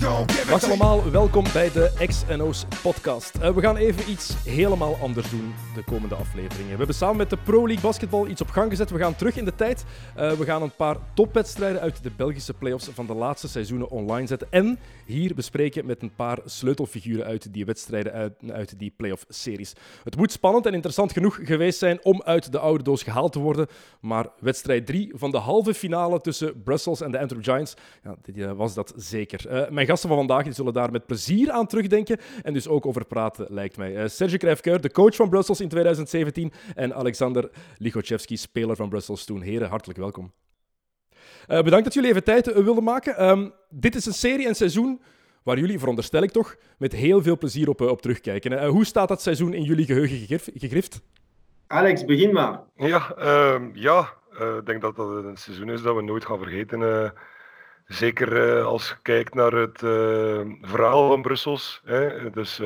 Dag allemaal, welkom bij de XNO's podcast. Uh, we gaan even iets helemaal anders doen de komende afleveringen. We hebben samen met de Pro League Basketball iets op gang gezet. We gaan terug in de tijd. Uh, we gaan een paar topwedstrijden uit de Belgische playoffs van de laatste seizoenen online zetten. En hier bespreken met een paar sleutelfiguren uit die wedstrijden, uit, uit die playoff-series. Het moet spannend en interessant genoeg geweest zijn om uit de oude doos gehaald te worden. Maar wedstrijd 3 van de halve finale tussen Brussels en de Antwerp Giants, ja, uh, was dat zeker. Mijn gasten van vandaag die zullen daar met plezier aan terugdenken en dus ook over praten, lijkt mij. Uh, Serge Krijfkeur, de coach van Brussels in 2017 en Alexander Lichotchevski, speler van Brussels toen. Heren, hartelijk welkom. Uh, bedankt dat jullie even tijd uh, wilden maken. Um, dit is een serie en seizoen waar jullie, veronderstel ik toch, met heel veel plezier op, uh, op terugkijken. Uh, hoe staat dat seizoen in jullie geheugen gegrif gegrift? Alex, begin maar. Ja, uh, ja. ik denk dat dat een seizoen is dat we nooit gaan vergeten. Zeker als je kijkt naar het verhaal van Brussels. Hè. Dus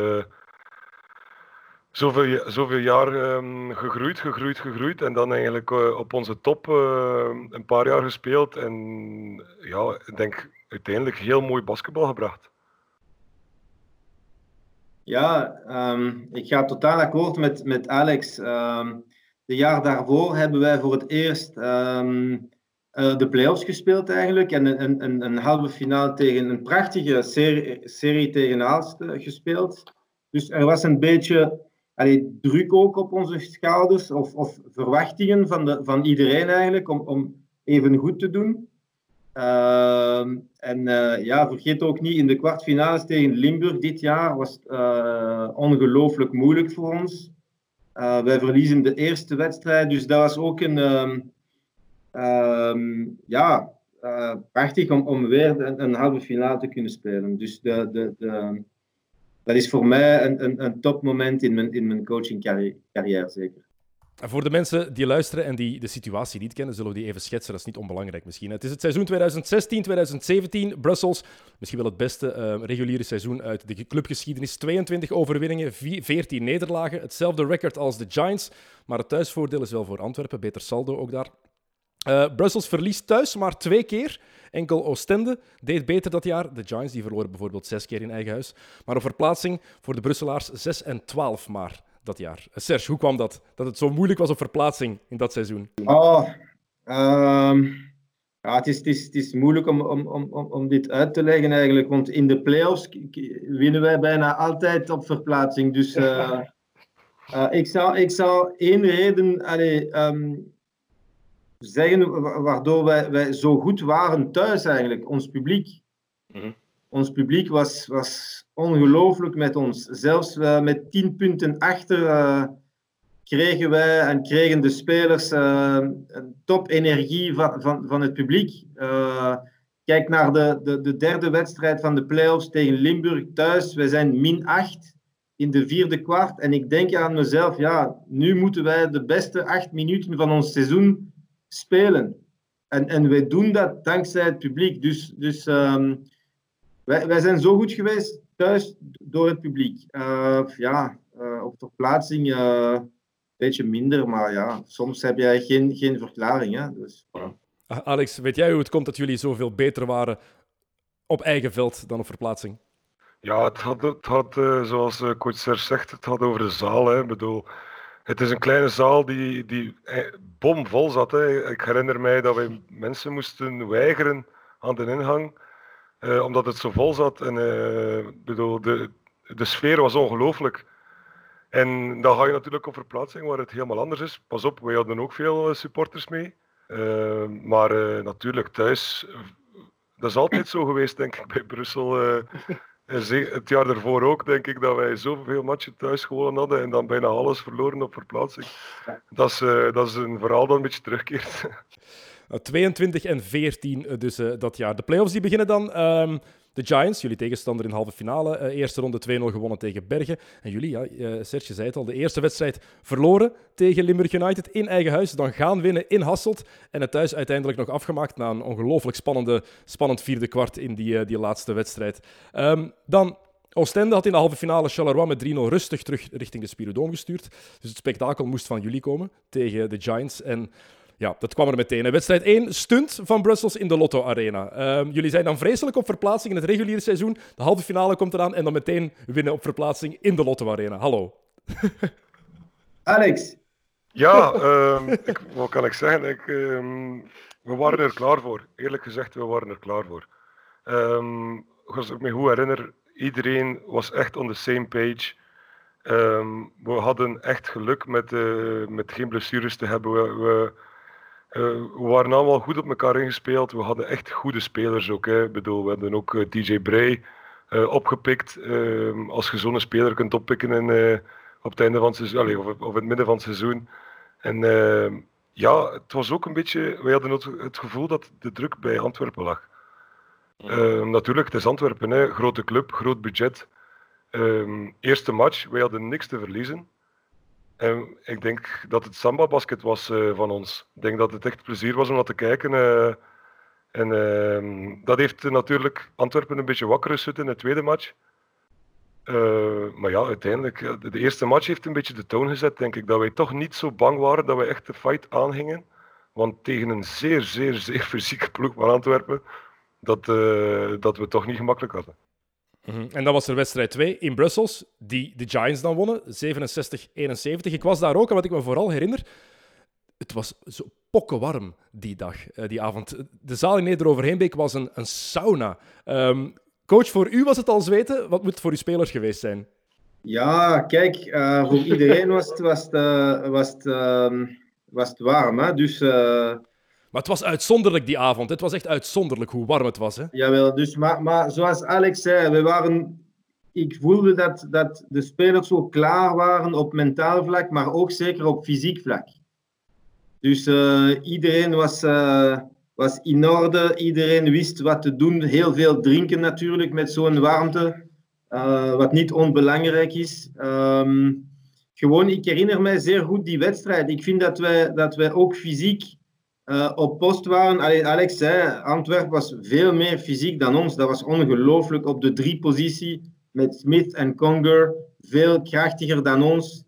zoveel, zoveel jaar um, gegroeid, gegroeid, gegroeid. En dan eigenlijk op onze top een paar jaar gespeeld. En ja, ik denk uiteindelijk heel mooi basketbal gebracht. Ja, um, ik ga totaal akkoord met, met Alex. Um, de jaar daarvoor hebben wij voor het eerst uh, de play-offs gespeeld eigenlijk. En een, een, een halve finale tegen een prachtige serie, serie tegen Aalst gespeeld. Dus er was een beetje druk ook op onze schouders, of, of verwachtingen van, de, van iedereen eigenlijk, om, om even goed te doen. Uh, en uh, ja, vergeet ook niet, in de kwartfinales tegen Limburg dit jaar was het ongelooflijk moeilijk voor ons. Wij verliezen de eerste wedstrijd, dus dat was ook een, um, ja, prachtig om, om weer een, halve finale te kunnen spelen. Dus de, de, de dat is voor mij een, een, een topmoment in mijn, in mijn coachingcarrière, zeker. Voor de mensen die luisteren en die de situatie niet kennen, zullen we die even schetsen. Dat is niet onbelangrijk misschien. Het is het seizoen 2016-2017. Brussels, misschien wel het beste uh, reguliere seizoen uit de clubgeschiedenis. 22 overwinningen, 14 nederlagen. Hetzelfde record als de Giants. Maar het thuisvoordeel is wel voor Antwerpen. Beter saldo ook daar. Uh, Brussels verliest thuis maar twee keer. Enkel Oostende deed beter dat jaar. De Giants die verloren bijvoorbeeld zes keer in eigen huis. Maar op verplaatsing voor de Brusselaars 6 en 12 maar dat jaar. Serge, hoe kwam dat? Dat het zo moeilijk was op verplaatsing in dat seizoen? Oh, um, ja, het, is, het, is, het is moeilijk om, om, om, om dit uit te leggen eigenlijk. Want in de playoffs winnen wij bijna altijd op verplaatsing. Dus uh, uh, ik, zou, ik zou één reden... Um, zeggen waardoor wij, wij zo goed waren thuis eigenlijk, ons publiek. Mm-hmm. Ons publiek was, was ongelooflijk met ons. Zelfs uh, met tien punten achter uh, kregen wij en kregen de spelers uh, een top energie van, van, van het publiek. kijk naar de, de, de derde wedstrijd van de playoffs tegen Limburg thuis. Wij zijn min 8 in de vierde kwart. En ik denk aan mezelf, ja, nu moeten wij de beste acht minuten van ons seizoen spelen. En, en wij doen dat dankzij het publiek. Dus, dus um, wij, wij zijn zo goed geweest thuis door het publiek. Uh, ja, uh, op verplaatsing uh, een beetje minder, maar ja, soms heb jij geen, geen verklaring. Hè? Dus, voilà. Alex, weet jij hoe het komt dat jullie zoveel beter waren op eigen veld dan op verplaatsing? Ja, het had, het had zoals coach Serge zegt, het had over de zaal. Hè. Ik bedoel, het is een kleine zaal die, die bomvol zat. Hè. Ik herinner mij dat wij mensen moesten weigeren aan de ingang, eh, omdat het zo vol zat. En, uh, bedoel, de, de sfeer was ongelooflijk. En dan ga je natuurlijk op verplaatsing waar het helemaal anders is. Pas op, wij hadden ook veel eh, supporters mee. Uh, maar natuurlijk thuis, dat is altijd zo geweest, denk ik, bij Brussel. Het jaar daarvoor ook, denk ik, dat wij zoveel matchen thuis gewonnen hadden en dan bijna alles verloren op verplaatsing. Dat is, uh, dat is een verhaal dat een beetje terugkeert. 22 en 14 dus uh, dat jaar. De playoffs die beginnen dan. Um, De Giants, jullie tegenstander in halve finale, uh, eerste ronde 2-0 gewonnen tegen Bergen. En jullie, ja, uh, Serge zei het al, de eerste wedstrijd verloren tegen Limburg United in eigen huis. Dan gaan winnen in Hasselt en het thuis uiteindelijk nog afgemaakt na een ongelooflijk spannende, spannend vierde kwart in die, uh, die laatste wedstrijd. Um, dan Oostende had in de halve finale Charleroi met 3-0 rustig terug richting de Spiridome gestuurd. Dus het spektakel moest van jullie komen tegen de Giants. En ja, dat kwam er meteen. Wedstrijd 1, stunt van Brussels in de Lotto Arena. Um, jullie zijn dan vreselijk op verplaatsing in het reguliere seizoen. De halve finale komt eraan en dan meteen winnen op verplaatsing in de Lotto Arena. Hallo. Alex. Ja, um, ik, wat kan ik zeggen? Ik, um, we waren er klaar voor. Eerlijk gezegd, we waren er klaar voor. als ik me goed herinner, iedereen was echt on the same page. we hadden echt geluk met, uh, met geen blessures te hebben. We, we we waren allemaal goed op elkaar ingespeeld. We hadden echt goede spelers ook. Hè. Ik bedoel, we hebben ook eh, DJ Bray uh, opgepikt. Ehm, als je zo'n speler kunt oppikken in, op het einde van het seizoen, allez, of, of in het midden van het seizoen. En ehm, ja, het was ook een beetje. Wij hadden het, het gevoel dat de druk bij Antwerpen lag. Ehm, natuurlijk, het is Antwerpen, hè. grote club, groot budget. eerste match, wij hadden niks te verliezen. Ik denk dat het samba-basket was uh, van ons. Ik denk dat het echt plezier was om dat te kijken. Uh, en uh, dat heeft natuurlijk Antwerpen een beetje wakker geschud in de tweede match. maar ja, uiteindelijk, de eerste match heeft een beetje de toon gezet, denk ik. Dat wij toch niet zo bang waren dat wij echt de fight aangingen. Want tegen een zeer, zeer, zeer fysieke ploeg van Antwerpen, dat, dat we toch niet gemakkelijk hadden. Mhm. En dan was er wedstrijd 2 in Brussels, die de Giants dan wonnen, 67-71. Ik was daar ook en wat ik me vooral herinner, het was zo pokkenwarm die dag, uh, die avond. De zaal in Neder-Overheenbeek was een, een sauna. Um, coach, voor u was het al zweten. Wat moet het voor uw spelers geweest zijn? Ja, kijk, uh, voor iedereen was het, was het, uh, was het, was het warm. Hè? Dus maar het was uitzonderlijk die avond. Het was echt uitzonderlijk hoe warm het was. Hè? Jawel, dus, maar, maar zoals Alex zei, we waren, ik voelde dat, dat de spelers zo klaar waren op mentaal vlak, maar ook zeker op fysiek vlak. Dus uh, iedereen was, uh, was in orde, iedereen wist wat te doen. Heel veel drinken natuurlijk met zo'n warmte, uh, wat niet onbelangrijk is. Um, gewoon, ik herinner mij zeer goed die wedstrijd. Ik vind dat wij, dat wij ook fysiek uh, op post waren. Allee, Alex zei, Antwerpen was veel meer fysiek dan ons. Dat was ongelooflijk op de drie positie met Smith en Conger. Veel krachtiger dan ons.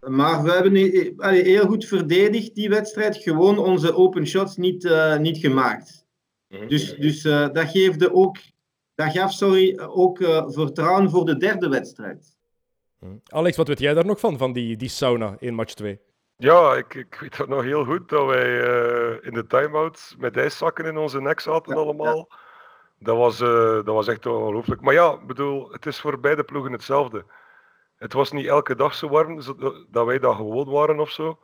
Maar we hebben allee, heel goed verdedigd die wedstrijd. Gewoon onze open shots niet, uh, niet gemaakt. Mhm. Dus, dus uh, dat, geefde ook, dat gaf sorry, ook vertrouwen voor de derde wedstrijd. Mhm. Alex, wat weet jij daar nog van, van die, die sauna in match 2? Ja, ik, ik weet dat nog heel goed dat wij uh, in de time-out met ijszakken in onze nek zaten allemaal. Dat, was, uh, dat was echt ongelooflijk. Maar ja, bedoel, het is voor beide ploegen hetzelfde. Het was niet elke dag zo warm dat wij dat gewoon waren of zo.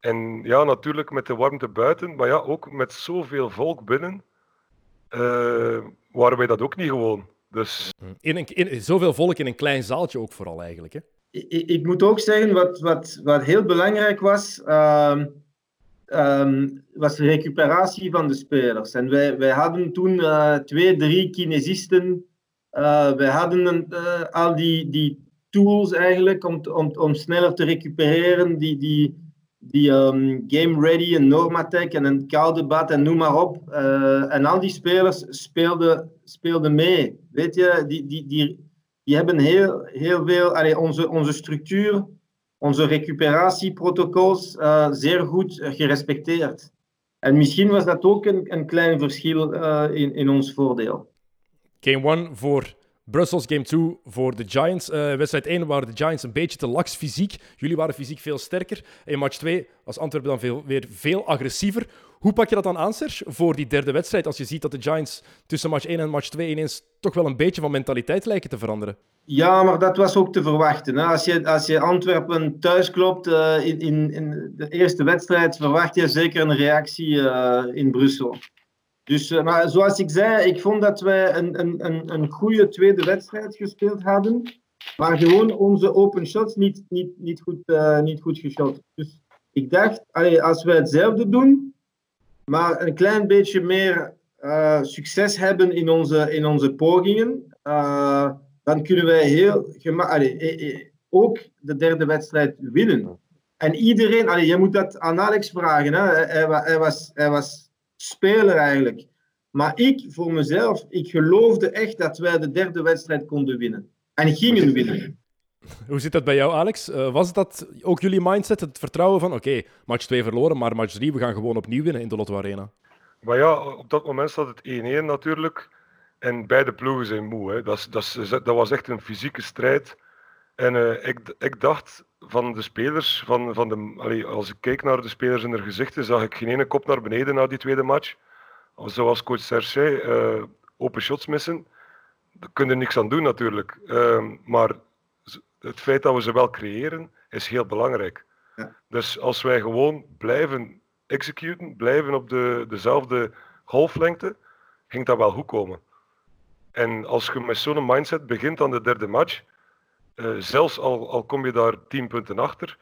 En ja, natuurlijk met de warmte buiten, maar ja, ook met zoveel volk binnen, uh, waren wij dat ook niet gewoon. Dus... In, een, in zoveel volk in een klein zaaltje ook vooral eigenlijk, hè? Ik, ik, moet ook zeggen, wat, wat, wat heel belangrijk was, uh, was de recuperatie van de spelers. En wij, wij hadden toen uh, twee, drie kinesisten. Uh, wij hadden uh, al die, die tools eigenlijk om, om, om sneller te recupereren. Die, die, die um, Game Ready en Normatec en een koude bad en noem maar op. en al die spelers speelden, speelden mee. Weet je, die, die, die, die hebben heel, heel veel, allee, onze, onze structuur, onze recuperatieprotocols uh, zeer goed gerespecteerd. En misschien was dat ook een, een klein verschil uh, in, in ons voordeel. Game 1 voor Brussels, game 2 voor de Giants. Uh, wedstrijd 1 waren de Giants een beetje te laks fysiek. Jullie waren fysiek veel sterker. In match 2 was Antwerpen dan veel, weer veel agressiever. Hoe pak je dat dan aan, Serge, voor die derde wedstrijd? Als je ziet dat de Giants tussen match 1 en match 2 ineens toch wel een beetje van mentaliteit lijken te veranderen. Ja, maar dat was ook te verwachten. Hè? Als, je, als je Antwerpen thuis klopt uh, in, in, in, de eerste wedstrijd, verwacht je zeker een reactie uh, in Brussel. Dus, uh, maar zoals ik zei, ik vond dat wij een, een, een, een goede tweede wedstrijd gespeeld hadden. Maar gewoon onze open shots niet, niet, niet, goed, niet goed geschot. Dus ik dacht, als wij hetzelfde doen, maar een klein beetje meer eh, succes hebben in onze, in onze pogingen, uh, dan kunnen wij heel ook de derde wedstrijd winnen. En iedereen, allee, je moet dat aan Alex vragen, hè. Hij, hij, was, hij was speler eigenlijk. Maar ik, voor mezelf, ik geloofde echt dat wij de derde wedstrijd konden winnen. En gingen winnen. Hoe zit dat bij jou, Alex? Uh, was dat ook jullie mindset, het vertrouwen van oké, match 2 verloren, maar match 3, we gaan gewoon opnieuw winnen in de Lotto Arena? Maar ja, op dat moment staat het 1-1 natuurlijk. En beide ploegen zijn moe. Hè. Dat, dat, was echt een fysieke strijd. En uh, ik, ik dacht van de spelers, van, van de, als ik keek naar de spelers in hun gezichten, zag ik geen ene kop naar beneden na die tweede match. Zoals coach Serge uh, open shots missen. Daar kun je niks aan doen natuurlijk. Uh, maar het feit dat we ze wel creëren, is heel belangrijk. Ja. Dus als wij gewoon blijven executen, blijven op de, dezelfde golflengte, ging dat wel goed komen. En als je met zo'n mindset begint aan de derde match, uh, zelfs al, al kom je daar tien punten achter,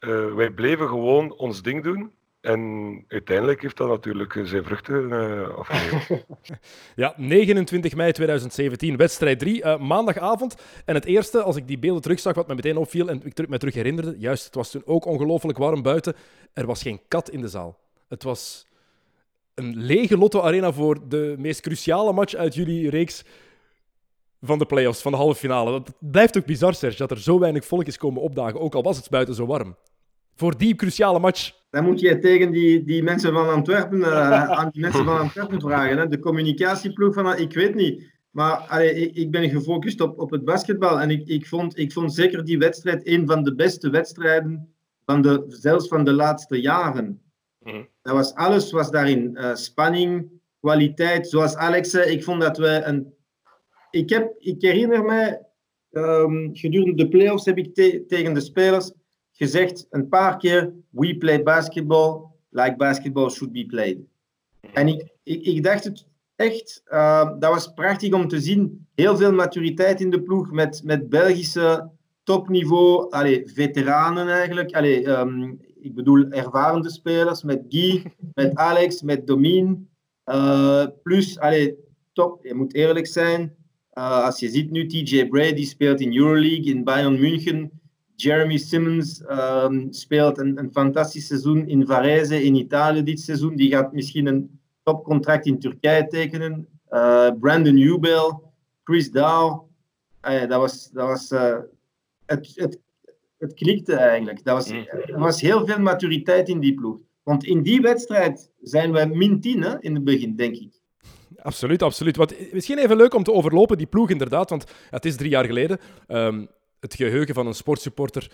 uh, wij bleven gewoon ons ding doen. En uiteindelijk heeft dat natuurlijk zijn vruchten uh, afgeleverd. ja, 29 mei 2017, wedstrijd 3, uh, maandagavond. En het eerste, als ik die beelden terugzag, wat me meteen opviel en ik me terug herinnerde, juist, het was toen ook ongelooflijk warm buiten. Er was geen kat in de zaal. Het was een lege Lotto Arena voor de meest cruciale match uit jullie reeks van de playoffs, van de halve finale. Het blijft ook bizar, Serge, dat er zo weinig volk is komen opdagen, ook al was het buiten zo warm. Voor die cruciale match. Dan moet je tegen die, die mensen van Antwerpen, uh, aan die mensen van Antwerpen vragen. Hè. De communicatieploeg van... Ik weet niet. Maar allee, ik, ik, ben gefocust op, op het basketbal. En ik, ik, vond, ik vond zeker die wedstrijd een van de beste wedstrijden, van de, zelfs van de laatste jaren. Mhm. Dat was, alles was daarin. Uh, spanning, kwaliteit. Zoals Alex zei, ik vond dat we een... Ik, heb, ik herinner mij, um, gedurende de playoffs heb ik te, tegen de spelers gezegd een paar keer: We play basketball like basketball should be played. En ik, ik, ik dacht het echt, uh, dat was prachtig om te zien. Heel veel maturiteit in de ploeg met, met Belgische topniveau, allee, veteranen eigenlijk. Allee, um, ik bedoel ervarende spelers met Guy, met Alex, met Domien. Uh, plus, allee, top, je moet eerlijk zijn. Uh, als je ziet nu, TJ Bray, die speelt in Euroleague, in Bayern München. Jeremy Simmons um, speelt een, een fantastisch seizoen in Varese in Italië dit seizoen. Die gaat misschien een topcontract in Turkije tekenen. Uh, Brandon Newbell, Chris Dow. Uh, dat was, dat was uh, het, het, het klikte eigenlijk. Dat was, er was heel veel maturiteit in die ploeg. Want in die wedstrijd zijn we min 10 hè, in het begin, denk ik. Absoluut, absoluut. Wat, misschien even leuk om te overlopen, die ploeg inderdaad, want het is drie jaar geleden. Um, het geheugen van een sportsupporter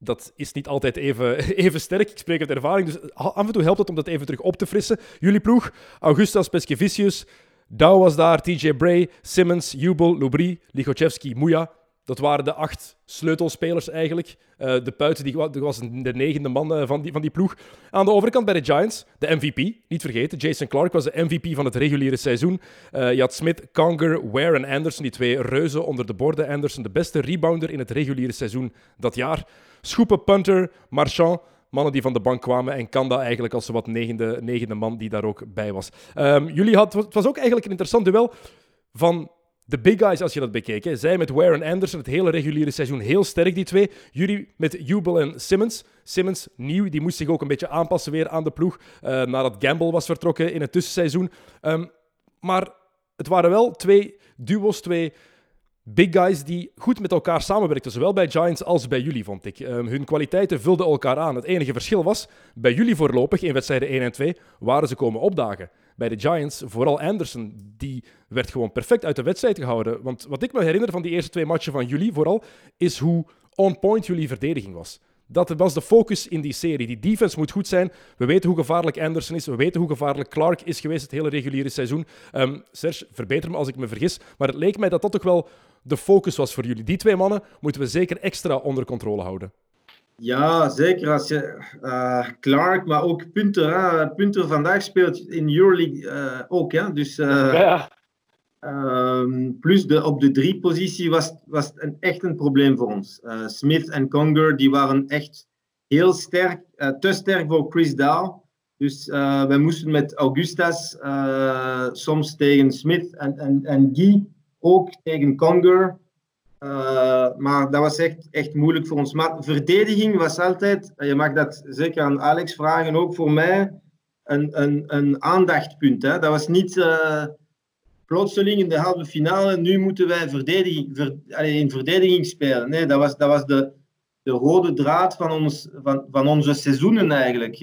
dat is niet altijd even, even sterk. Ik spreek uit ervaring, dus af en toe helpt het om dat even terug op te frissen. Jullie ploeg, Augustas Peskevicius, Dow was daar, TJ Bray, Simmons, Jubel, Lubry, Lichotchevski, Muja. Dat waren de acht sleutelspelers eigenlijk. Uh, de Puiten die, was de negende man uh, van, die, van die ploeg. Aan de overkant bij de Giants, de MVP, niet vergeten. Jason Clark was de MVP van het reguliere seizoen. Uh, je had Smith, Conger, Ware en Anderson, die twee reuzen onder de borden. Anderson, de beste rebounder in het reguliere seizoen dat jaar. Schoepen, punter, Marchand, mannen die van de bank kwamen. En Kanda eigenlijk als wat negende, negende man die daar ook bij was. Um, jullie had, het was ook eigenlijk een interessant duel van de big guys, als je dat bekeek. Hè. Zij met Ware en Anderson het hele reguliere seizoen heel sterk, die twee. Jullie met Jubel en Simmons. Simmons, nieuw, die moest zich ook een beetje aanpassen weer aan de ploeg. Uh, nadat Gamble was vertrokken in het tussenseizoen. Um, maar het waren wel twee duo's, twee big guys die goed met elkaar samenwerkten. Zowel bij Giants als bij jullie, vond ik. Um, hun kwaliteiten vulden elkaar aan. Het enige verschil was, bij jullie voorlopig in wedstrijden 1 en 2 waren ze komen opdagen bij de Giants, vooral Anderson, die werd gewoon perfect uit de wedstrijd gehouden. Want wat ik me herinner van die eerste twee matchen van jullie vooral, is hoe on-point jullie verdediging was. Dat was de focus in die serie. Die defense moet goed zijn. We weten hoe gevaarlijk Anderson is. We weten hoe gevaarlijk Clark is geweest het hele reguliere seizoen. Um, Serge, verbeter me als ik me vergis. Maar het leek mij dat dat toch wel de focus was voor jullie. Die twee mannen moeten we zeker extra onder controle houden. Ja, zeker. Als je uh, Clark, maar ook Punter. Hè? Punter vandaag speelt in Euroleague uh, ook. Hè? Dus, uh, ja. Um, plus de, op de drie positie was, was een, echt een probleem voor ons. Smith en Conger die waren echt heel sterk, te sterk voor Chris Dow. Dus wij moesten met Augustas, soms tegen Smith en, en, en Guy, ook tegen Conger. Uh, maar dat was echt, echt moeilijk voor ons. Maar verdediging was altijd, je mag dat zeker aan Alex vragen, ook voor mij een, een, een aandachtpunt. Hè. Dat was niet plotseling in de halve finale, nu moeten wij verdediging, in verdediging spelen. Nee, dat was, dat was de, de rode draad van, ons, van, van onze seizoenen eigenlijk.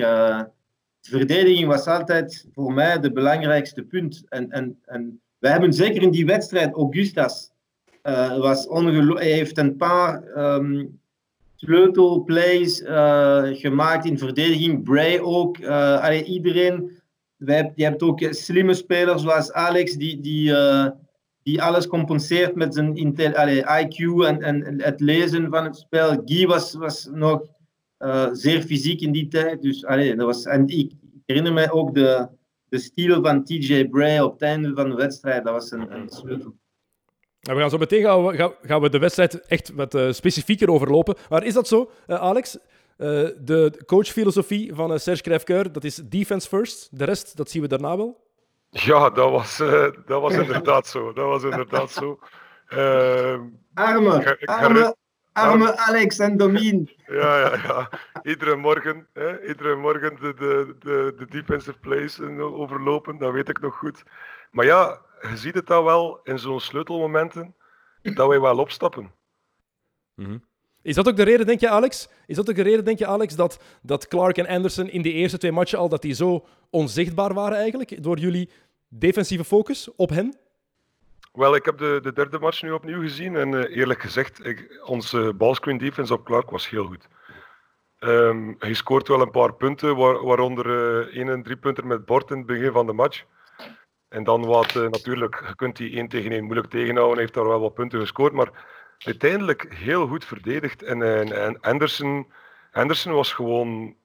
Verdediging was altijd voor mij de belangrijkste punt. En, en, en wij hebben zeker in die wedstrijd, Augustas, uh, was hij heeft een paar um, sleutelplays uh, gemaakt in verdediging. Bray ook. Uh, allee, iedereen. Je hebt ook slimme spelers zoals Alex, die, die, die alles compenseert met zijn allee, IQ en, en het lezen van het spel. Guy was, was nog zeer fysiek in die tijd. Dus, allee, dat was, en ik, herinner mij ook de, de stijl van TJ Bray op het einde van de wedstrijd. Dat was een, een sleutel. We gaan zo meteen gaan we, gaan we de wedstrijd echt wat uh, specifieker overlopen. Maar is dat zo, uh, Alex? Uh, de coachfilosofie van Serge Crèvecoeur, dat is defense first. De rest, dat zien we daarna wel? Ja, dat was, dat was inderdaad zo. Dat was inderdaad zo. arme, arme, Arme Alex en Domien. Ja, ja, ja. Iedere morgen, hè, iedere morgen de, de, de, de defensive plays overlopen, dat weet ik nog goed. Maar ja, je ziet het dan wel in zo'n sleutelmomenten, dat wij wel opstappen. Mm Is dat ook de reden, denk je, Alex? Is dat ook de reden, denk je, Alex, dat, dat Clark en Anderson in die eerste twee matchen al dat die zo onzichtbaar waren eigenlijk, door jullie defensieve focus op hen? Wel, ik heb de, de derde match nu opnieuw gezien en uh, eerlijk gezegd, ik, onze ballscreen defense op Clark was heel goed. Um, hij scoort wel een paar punten, waar, waaronder uh, één en drie punten met bord in het begin van de match. En dan wat, uh, natuurlijk, je kunt die één tegen één moeilijk tegenhouden, heeft daar wel wat punten gescoord, maar uiteindelijk heel goed verdedigd. En, en, en Anderson, Anderson was gewoon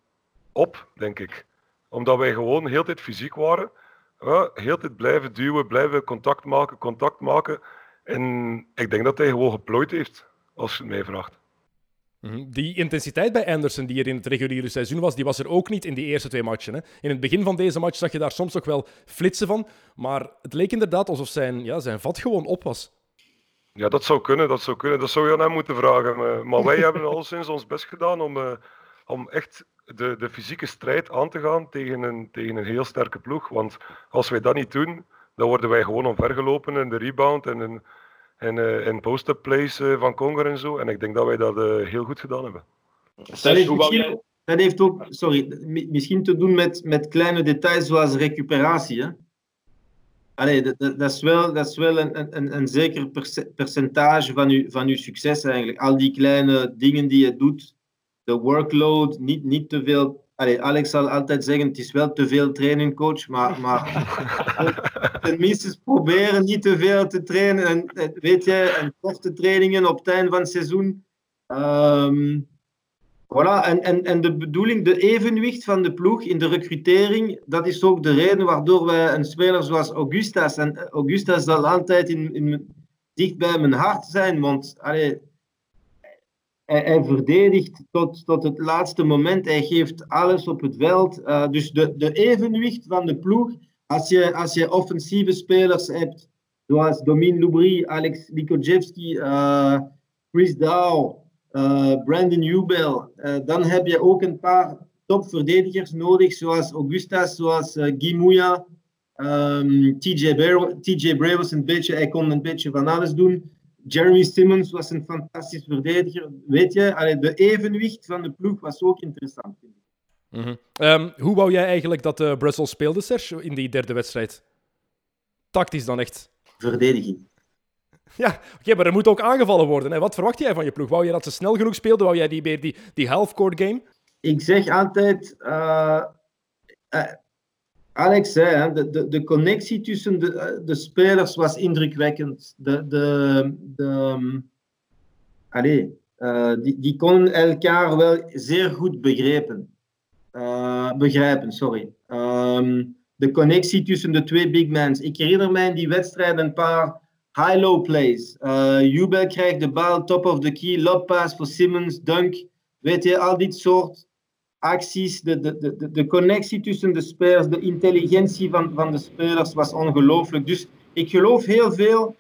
op, denk ik. Omdat wij gewoon heel tijd fysiek waren heel tijd blijven duwen, blijven contact maken, contact maken. En ik denk dat hij gewoon geplooid heeft, als je het mij vraagt. Mhm. Die intensiteit bij Anderson die er in het reguliere seizoen was, die was er ook niet in die eerste twee matchen. Hè. In het begin van deze match zag je daar soms nog wel flitsen van, maar het leek inderdaad alsof zijn, ja, zijn vat gewoon op was. Ja, dat zou kunnen, dat zou kunnen. Dat zou je aan hem moeten vragen. Maar wij hebben al sinds ons best gedaan om, uh, om echt de, de fysieke strijd aan te gaan tegen een, tegen een heel sterke ploeg. Want als wij dat niet doen, dan worden wij gewoon omvergelopen in de rebound en in, en, uh, in post-up plays uh, van Conger en zo. En ik denk dat wij dat uh, heel goed gedaan hebben. Dat heeft, misschien, dat heeft ook, sorry, misschien te doen met, met kleine details zoals recuperatie. Hè? Allee, dat, dat, is wel, dat is wel een, een, een zeker percentage van uw, van uw succes eigenlijk. Al die kleine dingen die je doet, de workload, niet, niet te veel. Allee, Alex zal altijd zeggen: het is wel te veel training, coach. Maar, maar tenminste proberen niet te veel te trainen. En, weet je, en korte trainingen op het einde van het seizoen. Um, voilà. en, en, en de bedoeling, de evenwicht van de ploeg in de recrutering, dat is ook de reden waardoor wij een speler zoals Augustas. En Augustas zal altijd in, in, dicht bij mijn hart zijn, want allee, hij, verdedigt tot, tot het laatste moment. Hij geeft alles op het veld. Uh, dus de, de evenwicht van de ploeg. Als je, als je offensieve spelers hebt, zoals Domin Lubry, Alex Likojewski, uh, Chris Dow, uh, Brandon Jubel, dan heb je ook een paar topverdedigers nodig, zoals Augustas, zoals Guy Mouya, um, TJ, TJ Bray was een beetje, hij kon een beetje van alles doen. Jeremy Simmons was een fantastisch verdediger. Weet je, allee, de evenwicht van de ploeg was ook interessant. Mm -hmm. um, hoe wou jij eigenlijk dat uh, Brussels speelde, Serge, in die derde wedstrijd? Tactisch dan echt? Verdediging. Ja, oké, okay, maar er moet ook aangevallen worden. Hè. Wat verwacht jij van je ploeg? Wou je dat ze snel genoeg speelden? Wou jij die, die, die half-court game? Ik zeg altijd... Uh, uh, Alex zei, de, de, de connectie tussen de, de spelers was indrukwekkend. De, de, de, allez, uh, die, die konden elkaar wel zeer goed begrijpen. Uh, begrijpen sorry. Um, de connectie tussen de twee big men. Ik herinner mij in die wedstrijd een paar high-low plays. Uh, Jubel krijgt de bal, top of the key, lob pass voor Simmons, dunk. Weet je, al dit soort acties, de, de, de, de connectie tussen de spelers, de intelligentie van, van de spelers was ongelooflijk. Dus ik geloof heel veel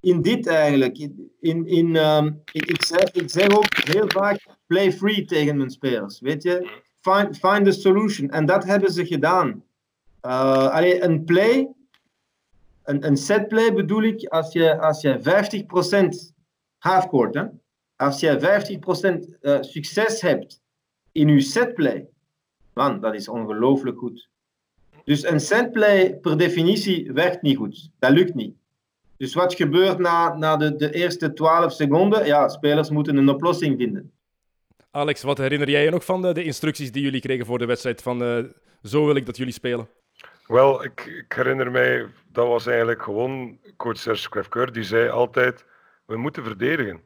in dit eigenlijk. In, in, um, ik, ik, zeg, ik zeg ook heel vaak play free tegen mijn spelers. Weet je, find, find a solution. En dat hebben ze gedaan. Uh, een play, een, een set play bedoel ik, als je, als je 50% halfcourt, als je 50% uh, succes hebt in je setplay, man, dat is ongelooflijk goed. Dus een setplay per definitie werkt niet goed. Dat lukt niet. Dus wat gebeurt na, na de, de eerste 12 seconden? Ja, spelers moeten een oplossing vinden. Alex, wat herinner jij je nog van de, de instructies die jullie kregen voor de wedstrijd? Van uh, zo wil ik dat jullie spelen. Wel, ik, ik, herinner mij, dat was eigenlijk gewoon coach Serge Krefkeur, die zei altijd, we moeten verdedigen.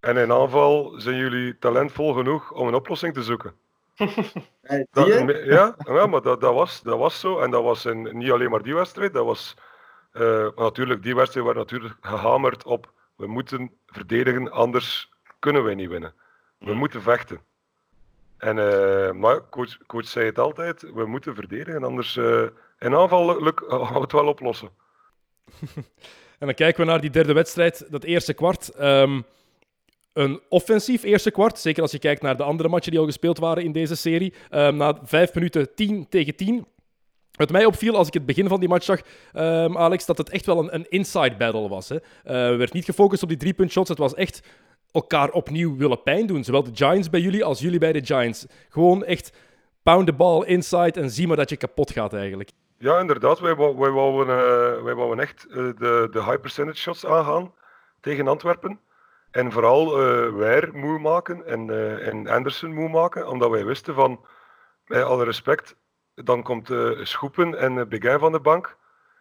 En in aanval zijn jullie talentvol genoeg om een oplossing te zoeken. dat, ja, ja, maar dat, dat, was, dat was zo. En dat was in, niet alleen maar die wedstrijd, dat was uh, natuurlijk, die wedstrijd werd natuurlijk gehamerd op we moeten verdedigen, anders kunnen wij niet winnen. We moeten vechten. En, uh, maar coach, coach zei het altijd, we moeten verdedigen, anders uh, in aanval lukt het wel oplossen. en dan kijken we naar die derde wedstrijd, dat eerste kwart. Um, een offensief eerste kwart. Zeker als je kijkt naar de andere matchen die al gespeeld waren in deze serie. Um, na vijf minuten 10 tegen 10. Wat mij opviel als ik het begin van die match zag, um, Alex, dat het echt wel een, een inside battle was. Hè. Uh, werd niet gefocust op die drie punt shots. Het was echt elkaar opnieuw willen pijn doen. Zowel de Giants bij jullie als jullie bij de Giants. Gewoon echt pound the ball inside en zie maar dat je kapot gaat eigenlijk. Ja, inderdaad. Wij, wij, wouden, uh, wij wouden echt uh, de, de high percentage shots aangaan tegen Antwerpen. En vooral uh, Weir moe maken en, uh, en Anderson moe maken, omdat wij wisten van, bij alle respect, dan komt uh, Schoepen en uh, Begin van de bank.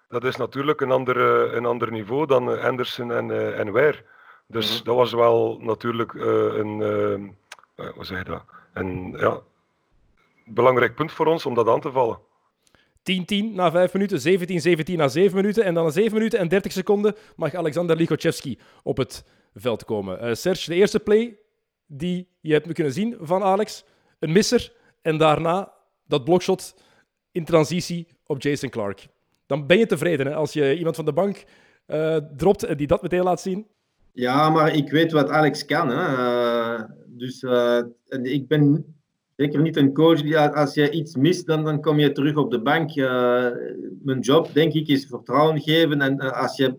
Dat is natuurlijk een ander, een ander niveau dan Anderson en, en Weir. Dus mm -hmm. dat was wel natuurlijk een, hoe zeg je dat? Een ja, belangrijk punt voor ons om dat aan te vallen. 10-10 na 5 minuten, 17-17 na 7 minuten. En dan na 7 minuten en 30 seconden mag Alexander Ligochevski op het veld komen. Uh, Serge, de eerste play die je hebt kunnen zien van Alex, een misser. En daarna dat blokshot in transitie op Jason Clark. Dan ben je tevreden hè, als je iemand van de bank uh, dropt en die dat meteen laat zien. Ja, maar ik weet wat Alex kan. Hè. Uh, dus ik ben zeker niet een coach die als je iets mist, dan, dan kom je terug op de bank. mijn job, denk ik, is vertrouwen geven. En als je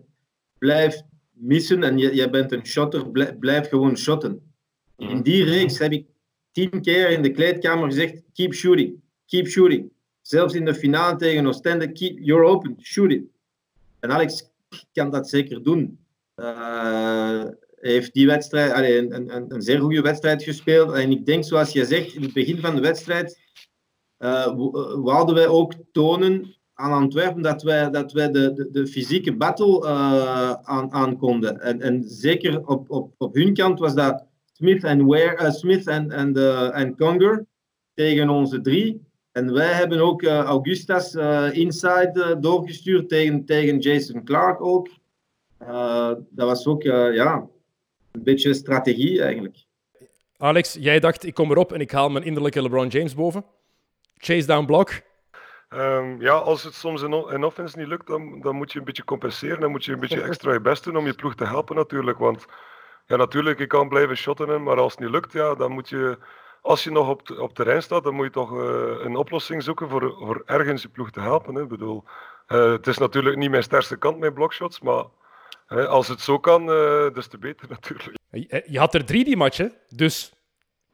blijft missen en je, je bent een shotter, blijf, gewoon shotten. In die reeks heb ik tien keer in de kleedkamer gezegd: keep shooting, keep shooting. Zelfs in de finale tegen Oostende, keep, you're open, shoot it. En Alex kan dat zeker doen. Uh, heeft die wedstrijd, allee, een, een, een, zeer goede wedstrijd gespeeld. En ik denk, zoals je zegt, in het begin van de wedstrijd uh, wouden wij ook tonen aan Antwerpen dat wij, dat wij de, de, de fysieke battle uh, aan, aankonden. En, en zeker op, op, op hun kant was dat Smith en uh, Smith en, de, en Conger tegen onze drie. En wij hebben ook uh, Augustas inside doorgestuurd tegen, tegen Jason Clark ook. dat was ook ja, een beetje strategie eigenlijk. Alex, jij dacht ik kom erop en ik haal mijn innerlijke LeBron James boven. Chase down block. Um, ja, als het soms in, in offense niet lukt, dan, dan moet je een beetje compenseren. Dan moet je een beetje extra je best doen om je ploeg te helpen natuurlijk. Want ja, natuurlijk, je kan blijven shotten, maar als het niet lukt, ja, dan moet je... Als je nog op, op terrein staat, dan moet je toch uh, een oplossing zoeken voor, voor ergens je ploeg te helpen. Hè. Ik bedoel, uh, het is natuurlijk niet mijn sterkste kant met blockshots, maar uh, als het zo kan, des te beter natuurlijk. Je, je had er drie die matchen, dus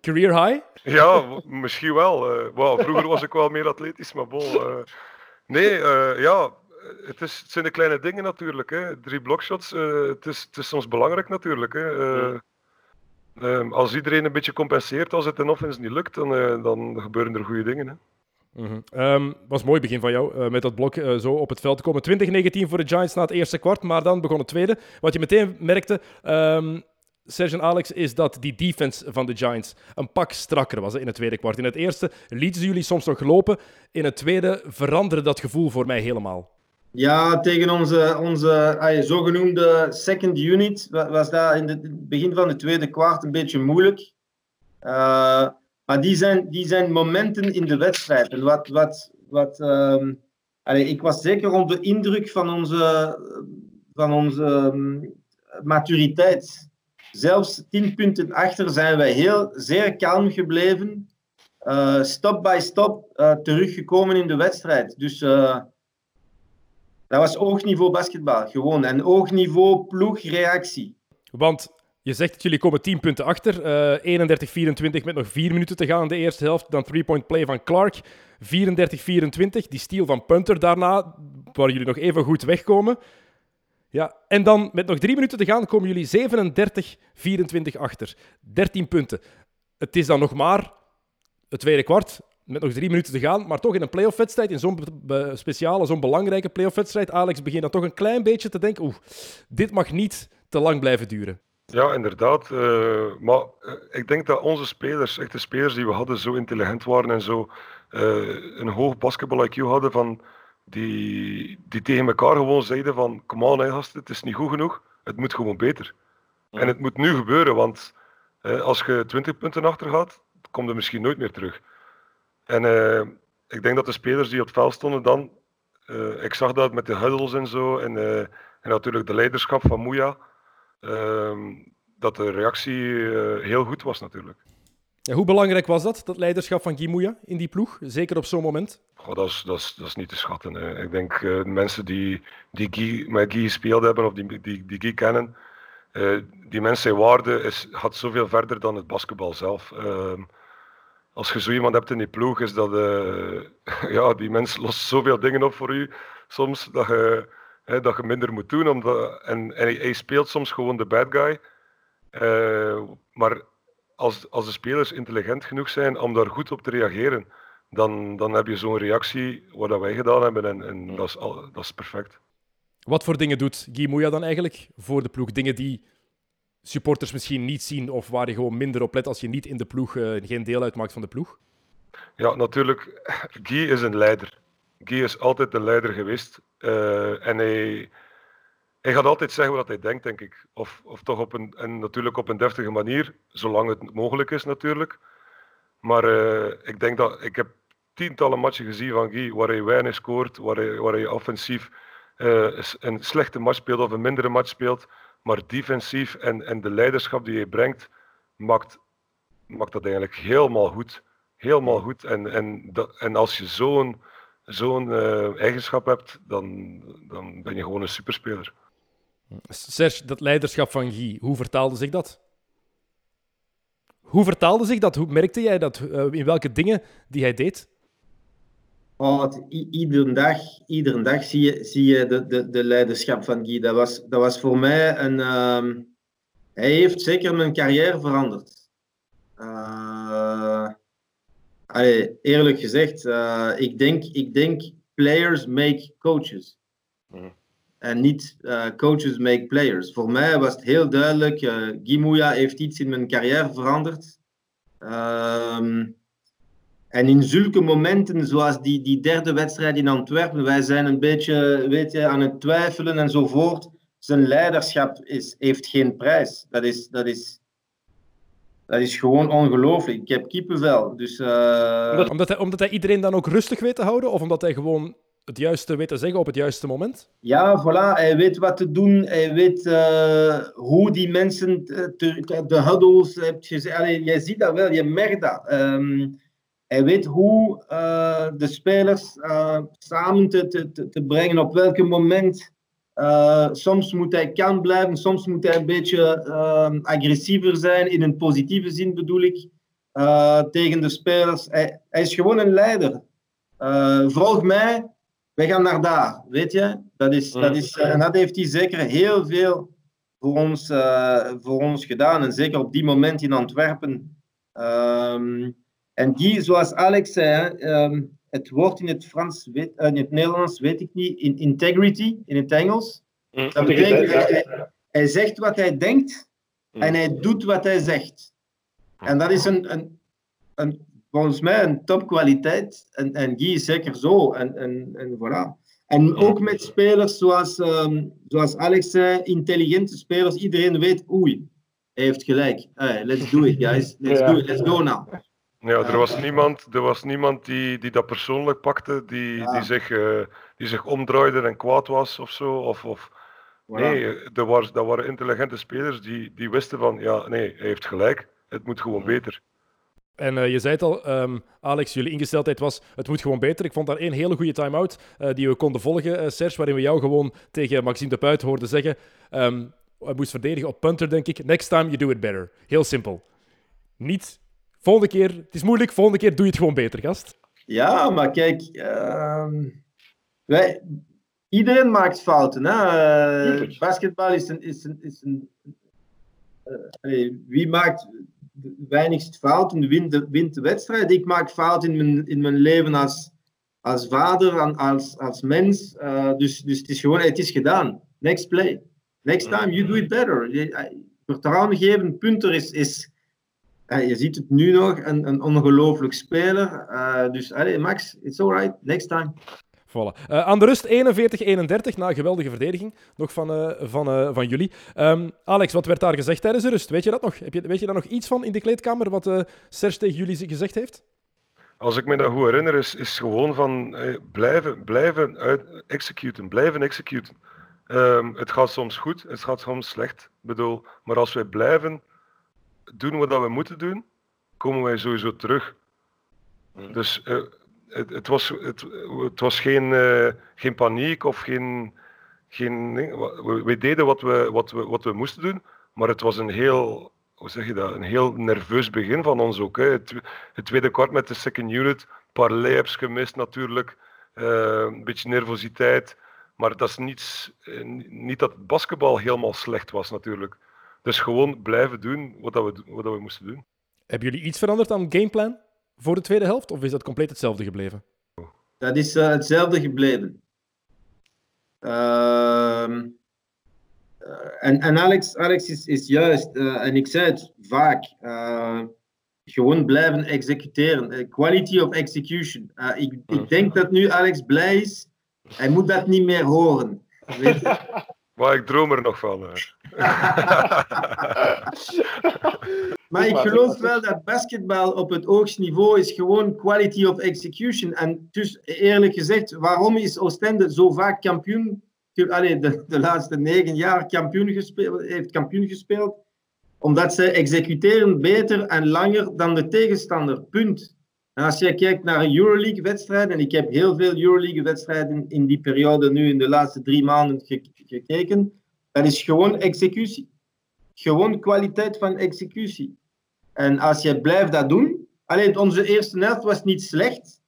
Career high? Ja, misschien wel. Uh, wow, vroeger was ik wel meer atletisch, maar bol. Uh, nee, uh, ja, het, is, het zijn de kleine dingen natuurlijk. Hè. Drie blockshots, het, is, het is soms belangrijk natuurlijk. Hè. Ja. als iedereen een beetje compenseert als het in offense niet lukt, dan, dan gebeuren er goede dingen. Hè. Mm -hmm. um, was een mooi begin van jou uh, met dat blok uh, zo op het veld te komen. 2019 voor de Giants na het eerste kwart, maar dan begon het tweede. Wat je meteen merkte, um, Serge Alex, is dat die defense van de Giants een pak strakker was in het tweede kwart. In het eerste lieten ze jullie soms nog lopen. In het tweede veranderde dat gevoel voor mij helemaal. Ja, tegen onze, onze zogenoemde second unit was dat in het begin van het tweede kwart een beetje moeilijk. Uh, Maar die zijn, die zijn momenten in de wedstrijd. Wat, wat, wat, allee, ik was zeker onder de indruk van onze, van onze ehm, maturiteit. Zelfs tien punten achter zijn wij heel, zeer kalm gebleven. Uh, stop by stop uh, teruggekomen in de wedstrijd. Dus uh, dat was oogniveau basketbal, gewoon. En oogniveau ploegreactie. Want je zegt dat jullie komen 10 punten achter. 31-24 met nog 4 minuten te gaan in de eerste helft. Dan 3-point play van Clark. 34-24. Die steal van Punter daarna, waar jullie nog even goed wegkomen. Ja, en dan met nog 3 minuten te gaan komen jullie 37-24 achter. 13 punten. Het is dan nog maar het tweede kwart met nog drie minuten te gaan, maar toch in een playoff-wedstrijd, in zo'n speciale, zo'n belangrijke playoff-wedstrijd, Alex begint dan toch een klein beetje te denken, oeh, dit mag niet te lang blijven duren. Ja, inderdaad. Uh, maar uh, ik denk dat onze spelers, echt de spelers die we hadden, zo intelligent waren en zo uh, een hoog basketbal-IQ hadden, van die, die tegen elkaar gewoon zeiden van, kom aan hè, gasten, het is niet goed genoeg, het moet gewoon beter. Ja. En het moet nu gebeuren, want als je 20 punten achter gaat, komt er misschien nooit meer terug. En uh, ik denk dat de spelers die op het veld stonden dan, uh, ik zag dat met de huddles en zo, en, uh, en natuurlijk de leiderschap van Moeja, dat de reactie heel goed was natuurlijk. Ja, hoe belangrijk was dat, dat leiderschap van Guy Moeja in die ploeg, zeker op zo'n moment? Oh, dat, is, dat, is, dat is niet te schatten. Hè. Ik denk uh, mensen die, die Guy, met Guy gespeeld hebben of die, die, die Guy kennen, uh, die mensen zijn waarde is, gaat zoveel verder dan het basketbal zelf. Uh, als je zo iemand hebt in die ploeg, is dat uh, ja, die mens lost zoveel dingen op voor u soms dat je, hè, dat je minder moet doen. Omdat, en, en hij, hij speelt soms gewoon de bad guy. Maar als, als de spelers intelligent genoeg zijn om daar goed op te reageren, dan, dan heb je zo'n reactie wat dat wij gedaan hebben en, en dat, is al, dat is perfect. Wat voor dingen doet Guy Moeja dan eigenlijk voor de ploeg? Dingen die supporters misschien niet zien of waar je gewoon minder op let als je niet in de ploeg, uh, geen deel uitmaakt van de ploeg? Ja, natuurlijk. Guy is een leider. Guy is altijd een leider geweest. Uh, en hij, hij gaat altijd zeggen wat hij denkt, denk ik. Of, of toch op een, en natuurlijk op een deftige manier, zolang het mogelijk is natuurlijk. Maar uh, ik denk dat ik heb tientallen matchen gezien van Guy waar hij weinig scoort, waar hij, offensief een slechte match speelt of een mindere match speelt. Maar defensief en, en de leiderschap die hij brengt, maakt, maakt dat eigenlijk helemaal goed. Helemaal goed. En, en, en als je zo'n zo'n uh, eigenschap hebt, dan, dan ben je gewoon een superspeler. Serge, dat leiderschap van Guy, hoe vertaalde zich dat? Hoe vertaalde zich dat? Hoe merkte jij dat? Uh, in welke dingen die hij deed? Oh, iedere dag, iedere dag zie je, zie je de, de, de leiderschap van Guy. Dat was, dat was voor mij een. Uh, hij heeft zeker mijn carrière veranderd. Uh, allee, eerlijk gezegd, uh, ik, denk, ik denk players make coaches. Mm. En niet uh, coaches make players. Voor mij was het heel duidelijk, Guy Mouya heeft iets in mijn carrière veranderd. Ehm, en in zulke momenten, zoals die, die derde wedstrijd in Antwerpen, wij zijn een beetje weet je, aan het twijfelen enzovoort. Zijn leiderschap is, heeft geen prijs. Dat is, dat is, dat is gewoon ongelooflijk. Ik heb kippenvel. Dus, uh... omdat, hij, omdat hij iedereen dan ook rustig weet te houden? Of omdat hij gewoon het juiste weet te zeggen op het juiste moment? Ja, voilà. Hij weet wat te doen. Hij weet uh, hoe die mensen te, de huddles... Hebt gezegd. Jij ziet dat wel, je merkt dat. Um, hij weet hoe uh, de spelers samen te, te, te brengen, op welk moment. Soms moet hij kan blijven, soms moet hij een beetje agressiever zijn, in een positieve zin bedoel ik, tegen de spelers. Hij, hij, is gewoon een leider. volg mij, wij gaan naar daar, weet je? Dat is, dat is, en dat heeft hij zeker heel veel voor ons, voor ons gedaan. En zeker op die moment in Antwerpen. Ehm, en die, zoals Alex zei, um, het woord in het, Frans, weet, uh, in het Nederlands weet ik niet, in integrity, in het Engels. Mm. Dat betekent dat hij, hij, zegt wat hij denkt mm. en hij doet wat hij zegt. En dat is een, een, een volgens mij een topkwaliteit. En, en Guy is zeker zo. En, en, en voilà. En ook met spelers zoals, um, zoals Alex zei, intelligente spelers. Iedereen weet, oei, hij heeft gelijk. Hey, let's do it, guys. Let's do it. Let's go now. Ja, er was niemand, er was niemand die, die dat persoonlijk pakte, die, Ja. die, zich, eh, die zich omdraaide en kwaad was of zo. Of, of... Nee, er was, dat waren intelligente spelers die, die wisten van, ja, nee, hij heeft gelijk. Het moet gewoon beter. En eh, je zei het al, ehm, Alex, jullie ingesteldheid was, het moet gewoon beter. Ik vond daar één hele goede time-out eh, die we konden volgen, eh, Serge, waarin we jou gewoon tegen Maxime de Puit hoorden zeggen, ehm, hij moest verdedigen op punter, denk ik, next time you do it better. Heel simpel. Niet, volgende keer, het is moeilijk, volgende keer doe je het gewoon beter, gast. Ja, maar kijk, ehm, wij, iedereen maakt fouten. Hè? Eh, basketbal is een. Is een, is een eh, wie maakt de weinig fouten, wint de, wint de wedstrijd. Ik maak fouten in mijn, in mijn leven als, als vader, en als, als mens. Eh, dus, dus het is gewoon, het is gedaan. Next play. Next time, you do it better. Eh, Vertrouwen geven, punter is. is ja, je ziet het nu nog, een, een ongelooflijk speler. Eh, dus allee, Max, it's alright, next time. Voilà. Eh, aan de rust 41-31 na een geweldige verdediging nog van, eh, van, eh, van jullie. Ehm, Alex, wat werd daar gezegd tijdens de rust? Weet je dat nog? Heb je, weet je daar nog iets van in de kleedkamer wat eh Serge tegen jullie gezegd heeft? Als ik me dat goed herinner, is, is gewoon van eh, blijven, blijven uit, executen, blijven executen. Ehm, het gaat soms goed, het gaat soms slecht. Ik bedoel, maar als wij blijven doen wat we moeten doen, komen wij sowieso terug. Dus eh, het, het, was, het, het was geen, eh, geen paniek of geen. geen we, deden wat we, wat, we, wat we moesten doen, maar het was een heel. Hoe zeg je dat? Een heel nerveus begin van ons ook. Hè. Het, tweede kwart met de second unit, een paar layups gemist natuurlijk, eh, een beetje nervositeit. Maar dat is niets, eh, niet dat basketbal helemaal slecht was natuurlijk. Dus gewoon blijven doen wat, dat we, wat dat we moesten doen. Hebben jullie iets veranderd aan gameplan voor de tweede helft? Of is dat compleet hetzelfde gebleven? Dat is eh, hetzelfde gebleven. Ehm, eh, en, en Alex, Alex is, is juist, eh, en ik zei het vaak, gewoon blijven executeren. Quality of execution. Ik, ik denk dat nu Alex blij is, hij moet dat niet meer horen. Weet je? Maar ik droom er nog van. Maar ik geloof wel dat basketbal op het hoogste niveau is gewoon quality of execution. En dus eerlijk gezegd, waarom is Oostende zo vaak kampioen? Allee, de, de laatste negen jaar kampioen gespeeld, heeft kampioen gespeeld. Omdat ze executeren beter en langer dan de tegenstander. Punt. En als je kijkt naar Euroleague-wedstrijden, en ik heb heel veel Euroleague-wedstrijden in die periode nu in de laatste drie maanden ge- gekeken, dat is gewoon executie. Gewoon kwaliteit van executie. En als je blijft dat doen. Alleen onze eerste helft was niet slecht.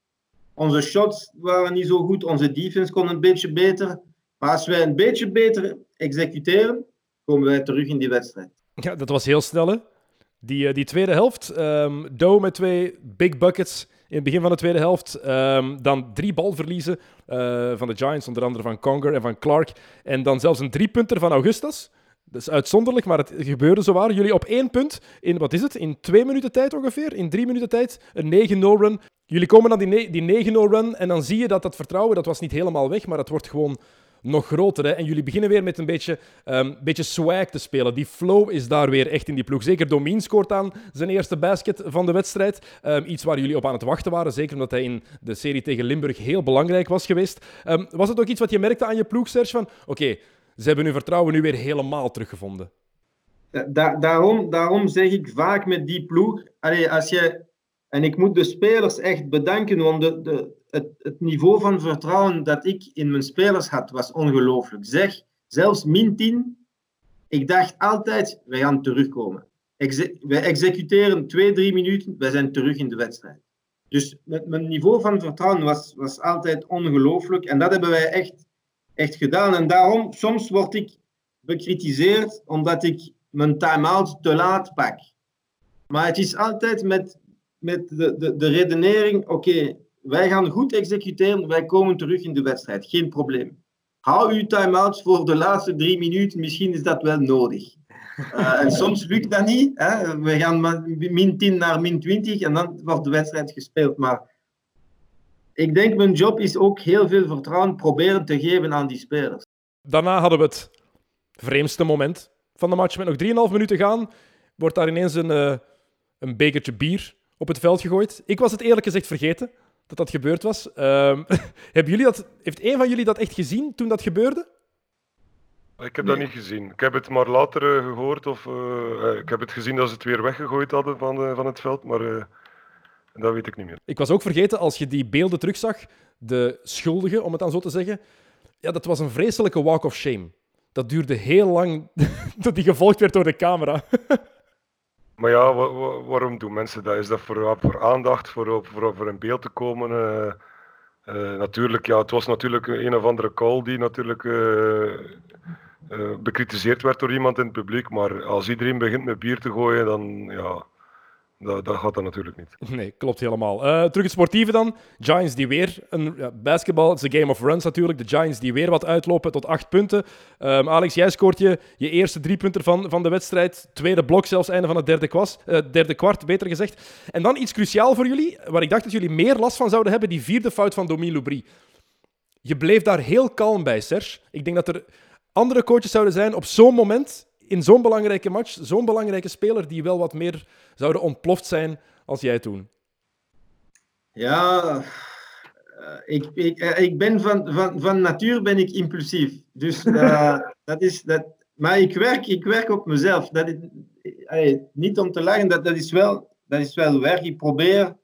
Onze shots waren niet zo goed. Onze defense kon een beetje beter. Maar als wij een beetje beter executeren, komen wij terug in die wedstrijd. Ja, dat was heel snel, hè? Die, eh, die tweede helft. ehm Doe met twee big buckets in het begin van de tweede helft. Ehm, dan drie balverliezen eh, van de Giants, onder andere van Conger en van Clark. En dan zelfs een driepunter van Augustus. Dat is uitzonderlijk, maar het gebeurde zowaar. Jullie op één punt in, wat is het, in twee minuten tijd ongeveer? In drie minuten tijd, een 9-0 run. Jullie komen dan die, ne- die 9-0 run en dan zie je dat dat vertrouwen, dat was niet helemaal weg, maar het wordt gewoon nog groter. Hè? En jullie beginnen weer met een beetje, ehm, beetje swag te spelen. Die flow is daar weer echt in die ploeg. Zeker Domien scoort aan zijn eerste basket van de wedstrijd. Ehm, iets waar jullie op aan het wachten waren. Zeker omdat hij in de serie tegen Limburg heel belangrijk was geweest. Ehm, was het ook iets wat je merkte aan je ploeg, Serge? Van oké, ze hebben hun vertrouwen nu weer helemaal teruggevonden. Da- daarom, daarom zeg ik vaak met die ploeg. Als je, en ik moet de spelers echt bedanken, want de, de, het, het niveau van vertrouwen dat ik in mijn spelers had, was ongelooflijk. Zeg, zelfs min 10. Ik dacht altijd, wij gaan terugkomen. Wij executeren twee, drie minuten, wij zijn terug in de wedstrijd. Dus mijn niveau van vertrouwen was, was altijd ongelooflijk. En dat hebben wij echt, echt gedaan. En daarom, soms word ik bekritiseerd omdat ik mijn time-out te laat pak. Maar het is altijd met, met de, de, de redenering: oké, wij gaan goed executeren, wij komen terug in de wedstrijd, geen probleem. Hou uw time-outs voor de laatste drie minuten, misschien is dat wel nodig. Uh, en soms lukt dat niet. Hè? We gaan min 10 naar min 20 en dan wordt de wedstrijd gespeeld. Maar ik denk, mijn job is ook heel veel vertrouwen proberen te geven aan die spelers. Daarna hadden we het vreemdste moment van de match. Met nog 3,5 minuten gaan, wordt daar ineens een, eh, een bekertje bier op het veld gegooid. Ik was het eerlijk gezegd vergeten dat dat gebeurd was. Ehm, hebben jullie dat, heeft een van jullie dat echt gezien toen dat gebeurde? Ik heb dat niet gezien. Ik heb het maar later eh, gehoord. Of, eh, eh, ik heb het gezien dat ze het weer weggegooid hadden van, eh, van het veld. Maar eh, dat weet ik niet meer. Ik was ook vergeten, als je die beelden terugzag, de schuldige, om het dan zo te zeggen, ja, dat was een vreselijke walk of shame. Dat duurde heel lang tot die gevolgd werd door de camera. Maar ja, wa- wa- waarom doen mensen dat? Is dat voor, voor aandacht, voor, voor, voor in beeld te komen? eh, eh, natuurlijk, ja, het was natuurlijk een of andere call die natuurlijk eh, bekritiseerd werd door iemand in het publiek. Maar als iedereen begint met bier te gooien, dan ja, dat, dat gaat dat natuurlijk niet. Nee, klopt helemaal. Eh, terug het sportieve dan. Giants die weer, een, basketbal, het is een game of runs natuurlijk. De Giants die weer wat uitlopen tot acht punten. Ehm, Alex, jij scoort je, je eerste driepunter van, van de wedstrijd. Tweede blok zelfs, einde van het derde, kwas, eh, derde kwart, beter gezegd. En dan iets cruciaal voor jullie, waar ik dacht dat jullie meer last van zouden hebben, die vierde fout van Domin Loubry. Je bleef daar heel kalm bij, Serge. Ik denk dat er andere coaches zouden zijn op zo'n moment, in zo'n belangrijke match, zo'n belangrijke speler, die wel wat meer zouden ontploft zijn als jij toen. Ja, eh, ik, ik, eh, ik ben van, van, van natuur ben ik impulsief. Dus eh, dat is dat. Maar ik werk, ik werk op mezelf. Dat is, allee, niet om te lachen, dat, dat, is wel, dat is wel werk. Ik probeer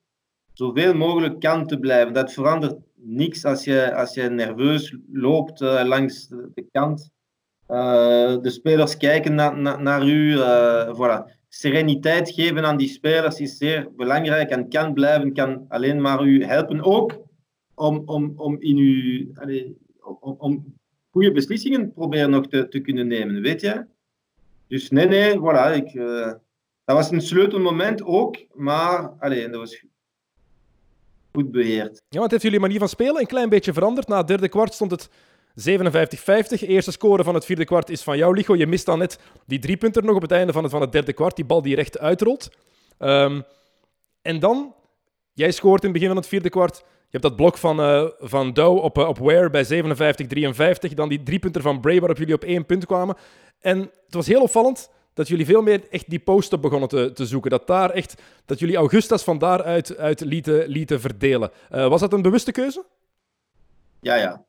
zoveel mogelijk kalm te blijven. Dat verandert niks als je, als je nerveus loopt langs de kant. Eh, de spelers kijken na, na- naar u. eh, voilà. Sereniteit geven aan die spelers is zeer belangrijk en kan blijven, kan alleen maar u helpen. Ook om, om, om in uw, om, om goede beslissingen proberen nog te, te kunnen nemen, weet je? Dus nee, nee, voilà. Ik, eh, dat was een sleutelmoment ook, maar allee, dat was goed beheerd. Ja, want heeft jullie manier van spelen een klein beetje veranderd? Na het derde kwart stond het 57-50. Eerste score van het vierde kwart is van jou, Ligo. Je mist dan net die driepunter nog op het einde van het, van het derde kwart. Die bal die recht uitrolt. Ehm, en dan, jij scoort in het begin van het vierde kwart. Je hebt dat blok van, eh van Dow op, eh, op Ware bij 57-53. Dan die driepunter van Bray waarop jullie op één punt kwamen. En het was heel opvallend dat jullie veel meer echt die post-up begonnen te, te zoeken. Dat, daar echt, dat jullie Augustas van daaruit uit lieten, lieten verdelen. Eh, was dat een bewuste keuze? Ja, ja.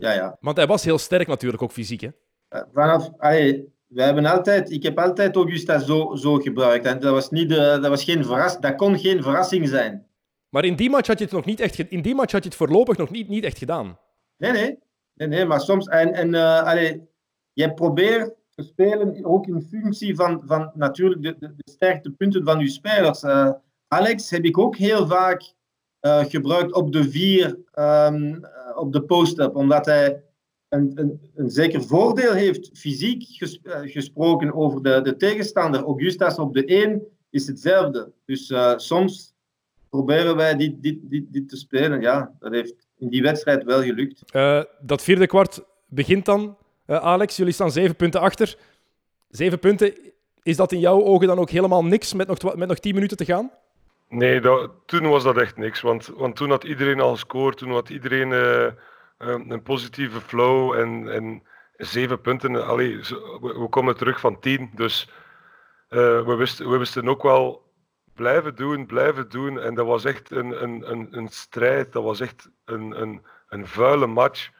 Ja, ja. Want hij was heel sterk natuurlijk, ook fysiek. Hè? Eh, Vanaf, allee, we hebben altijd, ik heb altijd Augusta zo, zo gebruikt. En dat was, niet de, dat was geen verras, dat kon geen verrassing zijn. Maar in die match had je het nog niet echt, in die match had je het voorlopig nog niet, niet echt gedaan. Nee, nee. nee, nee maar soms, en, en uh, allee, jij probeert te spelen ook in functie van, van natuurlijk de, de, de sterktepunten van je spelers. Uh, Alex heb ik ook heel vaak uh, gebruikt op de vier, um, op de post-up, omdat hij een, een, een, zeker voordeel heeft, fysiek ges, gesproken, over de, de tegenstander. Augustas op de 1 is hetzelfde. Dus soms proberen wij dit, dit, te spelen. Ja, dat heeft in die wedstrijd wel gelukt. Dat vierde kwart begint dan, Alex. Jullie staan zeven punten achter. Zeven punten, is dat in jouw ogen dan ook helemaal niks met nog, met nog tien minuten te gaan? Nee, toen was dat echt niks. Want, want toen had iedereen al gescoord. Toen had iedereen uh, een positieve flow. En, en zeven punten. Allee, we, komen terug van tien. Dus uh, we, wisten, we wisten ook wel blijven doen, blijven doen. En dat was echt een, een, een, een strijd. Dat was echt een, een, een vuile match.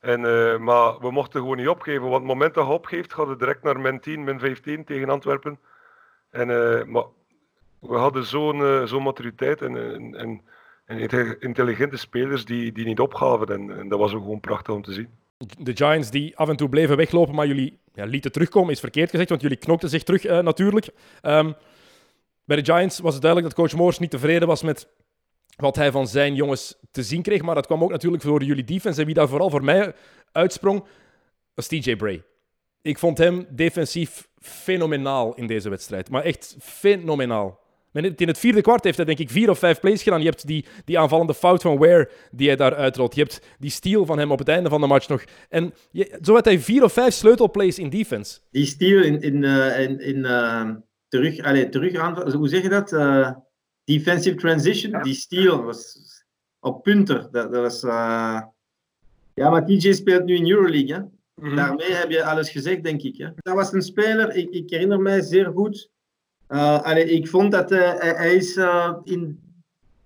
En, maar we mochten gewoon niet opgeven. Want het moment dat je opgeeft, gaat het direct naar min 10, min 15 tegen Antwerpen. En, maar we hadden zo'n uh, maturiteit en, en, en, en, intelligente spelers die, die niet opgaven. En, en dat was gewoon prachtig om te zien. De Giants die af en toe bleven weglopen, maar jullie ja, lieten terugkomen, is verkeerd gezegd, want jullie knokten zich terug natuurlijk. Um, bij de Giants was het duidelijk dat coach Moors niet tevreden was met wat hij van zijn jongens te zien kreeg. Maar dat kwam ook natuurlijk door jullie defense. En wie daar vooral voor mij uitsprong, was TJ Bray. Ik vond hem defensief fenomenaal in deze wedstrijd. Maar echt fenomenaal. In het vierde kwart heeft hij denk ik vier of vijf plays gedaan. Je hebt die, die aanvallende fout van Ware die hij daar uitrolt. Je hebt die steal van hem op het einde van de match nog. En je, zo had hij vier of vijf sleutelplays in defense. Die steal in, in, uh, in, in uh, terug, allez, terug aan, hoe zeg je dat? Uh, defensive transition, ja. die steal was op punter. Dat, dat was, uh... ja, maar TJ speelt nu in Euroleague. Hè? Mm -hmm. Daarmee heb je alles gezegd, denk ik. Hè? Dat was een speler, ik, ik herinner mij zeer goed. Allee, ik vond dat uh, hij is uh, in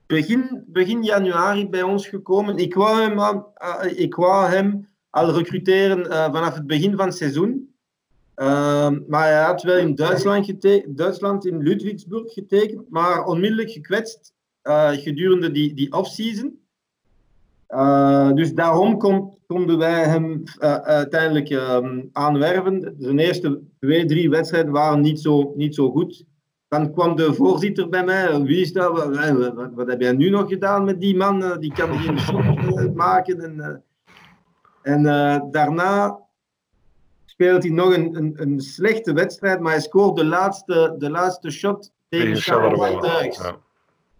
begin, begin januari bij ons gekomen. Ik wou hem, al, ik wou hem al recruteren vanaf het begin van het seizoen. Ehm, maar hij had wel in Duitsland, Duitsland in Ludwigsburg getekend, maar onmiddellijk gekwetst gedurende die, die off-season. dus daarom konden wij hem uiteindelijk ehm, aanwerven. Zijn eerste twee, drie wedstrijden waren niet zo, niet zo goed. Dan kwam de voorzitter bij mij. Wie is dat? Wat, wat, wat heb jij nu nog gedaan met die man? Die kan geen shot eh, maken. En, eh, en uh, daarna speelt hij nog een, een, een, slechte wedstrijd, maar hij scoort de laatste, de laatste shot tegen Charles ja.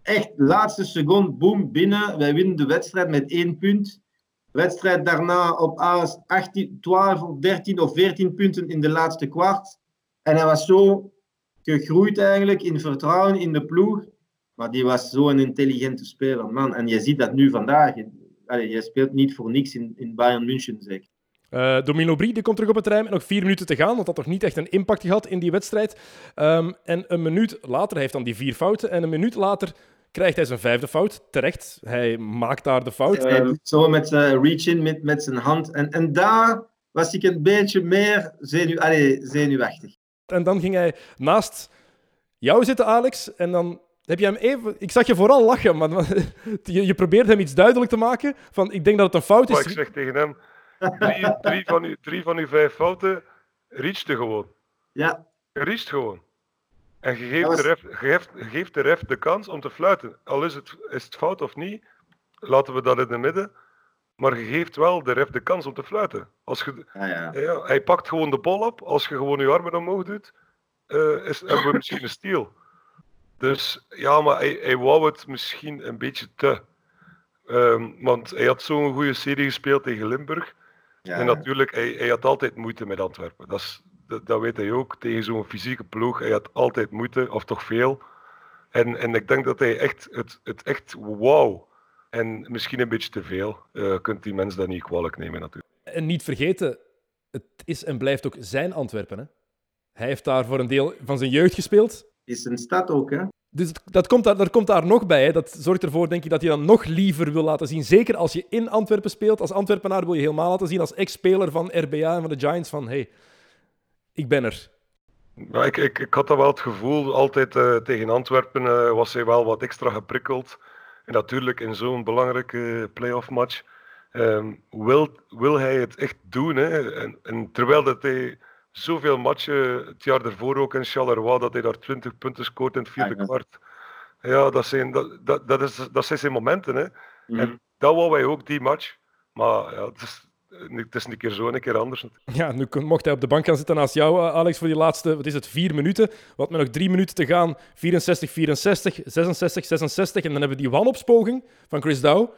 Echt, laatste seconde, boom, binnen. Wij winnen de wedstrijd met één punt. Wedstrijd daarna op 18, 12 of 13 of 14 punten in de laatste kwart. En hij was zo gegroeid eigenlijk in vertrouwen in de ploeg. Maar die was zo'n intelligente speler, man. En je ziet dat nu vandaag. Allee, je speelt niet voor niks in, in Bayern München, zeker. Uh, Domino Brie die komt terug op het terrein met nog vier minuten te gaan, want dat had toch niet echt een impact gehad in die wedstrijd. Um, en een minuut later, hij heeft dan die vier fouten, en een minuut later krijgt hij zijn vijfde fout. Terecht, hij maakt daar de fout. Zo met zijn reach-in, met, met zijn hand. En, en daar was ik een beetje meer zenuw, allez, zenuwachtig. En dan ging hij naast jou zitten, Alex. En dan heb je hem even... Ik zag je vooral lachen, maar je, je probeert hem iets duidelijk te maken. Van, ik denk dat het een fout is. Maar ik zeg tegen hem, drie, drie, van, uw, drie van uw vijf fouten reachte gewoon. Ja. Je reacht gewoon. En je geeft, de ref, geeft, geeft de ref de kans om te fluiten. Al is het, is het fout of niet, laten we dat in het midden. Maar je geeft wel de ref de kans om te fluiten. Als je, ja, ja. Ja, hij pakt gewoon de bal op. Als je gewoon je armen omhoog doet, uh, is, hebben we misschien een steal. Dus ja, maar hij, hij wou het misschien een beetje te. Um, want hij had zo'n goede serie gespeeld tegen Limburg. Ja. En natuurlijk, hij, hij had altijd moeite met Antwerpen. Dat, is, dat, dat weet hij ook. Tegen zo'n fysieke ploeg, hij had altijd moeite, of toch veel. En, en ik denk dat hij echt het, het echt wauw en misschien een beetje te veel. Uh, kunt die mensen dat niet kwalijk nemen natuurlijk. En niet vergeten, het is en blijft ook zijn Antwerpen. Hè? Hij heeft daar voor een deel van zijn jeugd gespeeld. Is een stad ook, hè? Dus dat komt daar, dat komt daar nog bij. Hè. Dat zorgt ervoor, denk ik, dat je dan nog liever wil laten zien. Zeker als je in Antwerpen speelt. Als Antwerpenaar wil je helemaal laten zien als ex-speler van RBA en van de Giants van... hey, ik ben er. Ja, ik, ik, ik had dat wel het gevoel, altijd uh, tegen Antwerpen uh, was hij wel wat extra geprikkeld. En natuurlijk in zo'n belangrijke playoff match um, wil, wil hij het echt doen. Hè? En, en, terwijl dat hij zoveel matchen het jaar ervoor ook in Charleroi, dat hij daar 20 punten scoort in het vierde ja, kwart. Ja, dat zijn, dat, dat, dat, is, dat zijn zijn momenten. Hè? Mm. En dat wou wij ook, die match. Maar ja, het is, het is een keer zo en een keer anders. Ja, nu mocht hij op de bank gaan zitten naast jou, eh, Alex, voor die laatste, wat is het, vier minuten. Wat met nog drie minuten te gaan, 64, 64, 66, 66. En dan hebben we die wanopspoging van Chris Dow.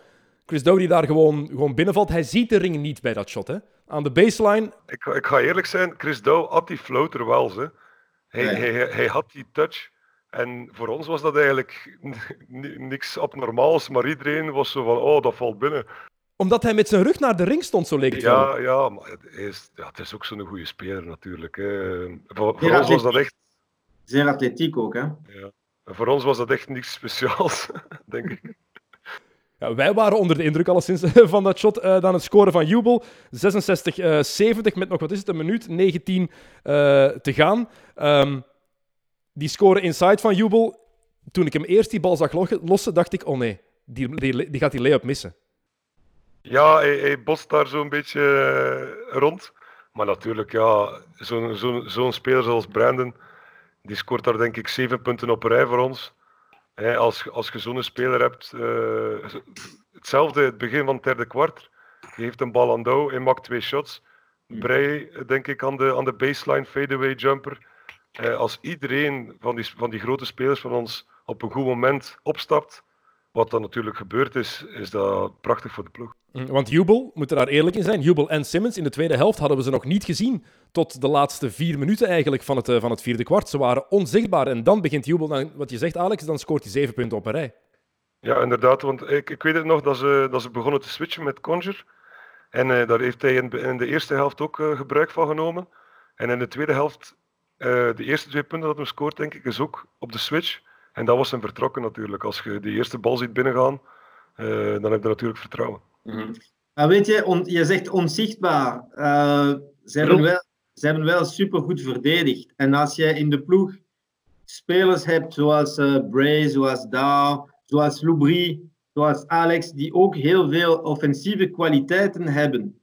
Chris Dow die daar gewoon, gewoon binnenvalt. Hij ziet de ring niet bij dat shot, hè. Aan de baseline... Ik, ik ga eerlijk zijn, Chris Dow had die floater wel, hè. Hij, ja. hij, hij had die touch. En voor ons was dat eigenlijk niks abnormaals, maar iedereen was zo van, oh, dat valt binnen omdat hij met zijn rug naar de ring stond, zo leek het ja, wel. Ja, maar het is, ja, het is ook zo'n goede speler natuurlijk. Hè. Voor, voor ons was dat echt... Zeer atletiek ook, hè? Ja. voor ons was dat echt niks speciaals, denk ik. Ja, wij waren onder de indruk alleszins van dat shot. Uh, dan het scoren van Jubel. 66-70 uh, met nog, wat is het, een minuut 19 uh, te gaan. Um, die scoren inside van Jubel. Toen ik hem eerst die bal zag lossen, dacht ik, oh nee, die, die, die gaat die lay-up missen. Ja, hij, hij bost daar zo'n beetje uh, rond. Maar natuurlijk, ja, zo'n zo, zo speler zoals Brandon, die scoort daar denk ik zeven punten op rij voor ons. Als, als je zo'n speler hebt, uh, hetzelfde het begin van het derde kwart. Je heeft een bal aan Douw, hij maakt twee shots. Brei, denk ik, aan de, aan de baseline fadeaway jumper. Uh, als iedereen van die, van die grote spelers van ons op een goed moment opstapt, wat dan natuurlijk gebeurd is, is dat prachtig voor de ploeg. Mm, want Jubel, moet er daar eerlijk in zijn, Jubel en Simmons in de tweede helft hadden we ze nog niet gezien. Tot de laatste vier minuten eigenlijk van het, eh, van het vierde kwart. Ze waren onzichtbaar. En dan begint Jubel, dan, wat je zegt Alex, dan scoort hij zeven punten op een rij. Ja, inderdaad. Want ik, ik weet het nog dat ze, dat ze begonnen te switchen met Conger. En uh, daar heeft hij in, in, de eerste helft ook uh, gebruik van genomen. En in de tweede helft eh, de eerste twee punten dat hij scoort, denk ik, is ook op de switch. En dat was hem vertrokken natuurlijk. Als je die eerste bal ziet binnengaan, uh, dan heb je natuurlijk vertrouwen. Mm -hmm. weet je, on, je zegt onzichtbaar. Uh, ze, hebben wel, ze hebben wel supergoed verdedigd. En als je in de ploeg spelers hebt zoals uh, Bray, zoals Dow, zoals Loubry, zoals Alex, die ook heel veel offensieve kwaliteiten hebben.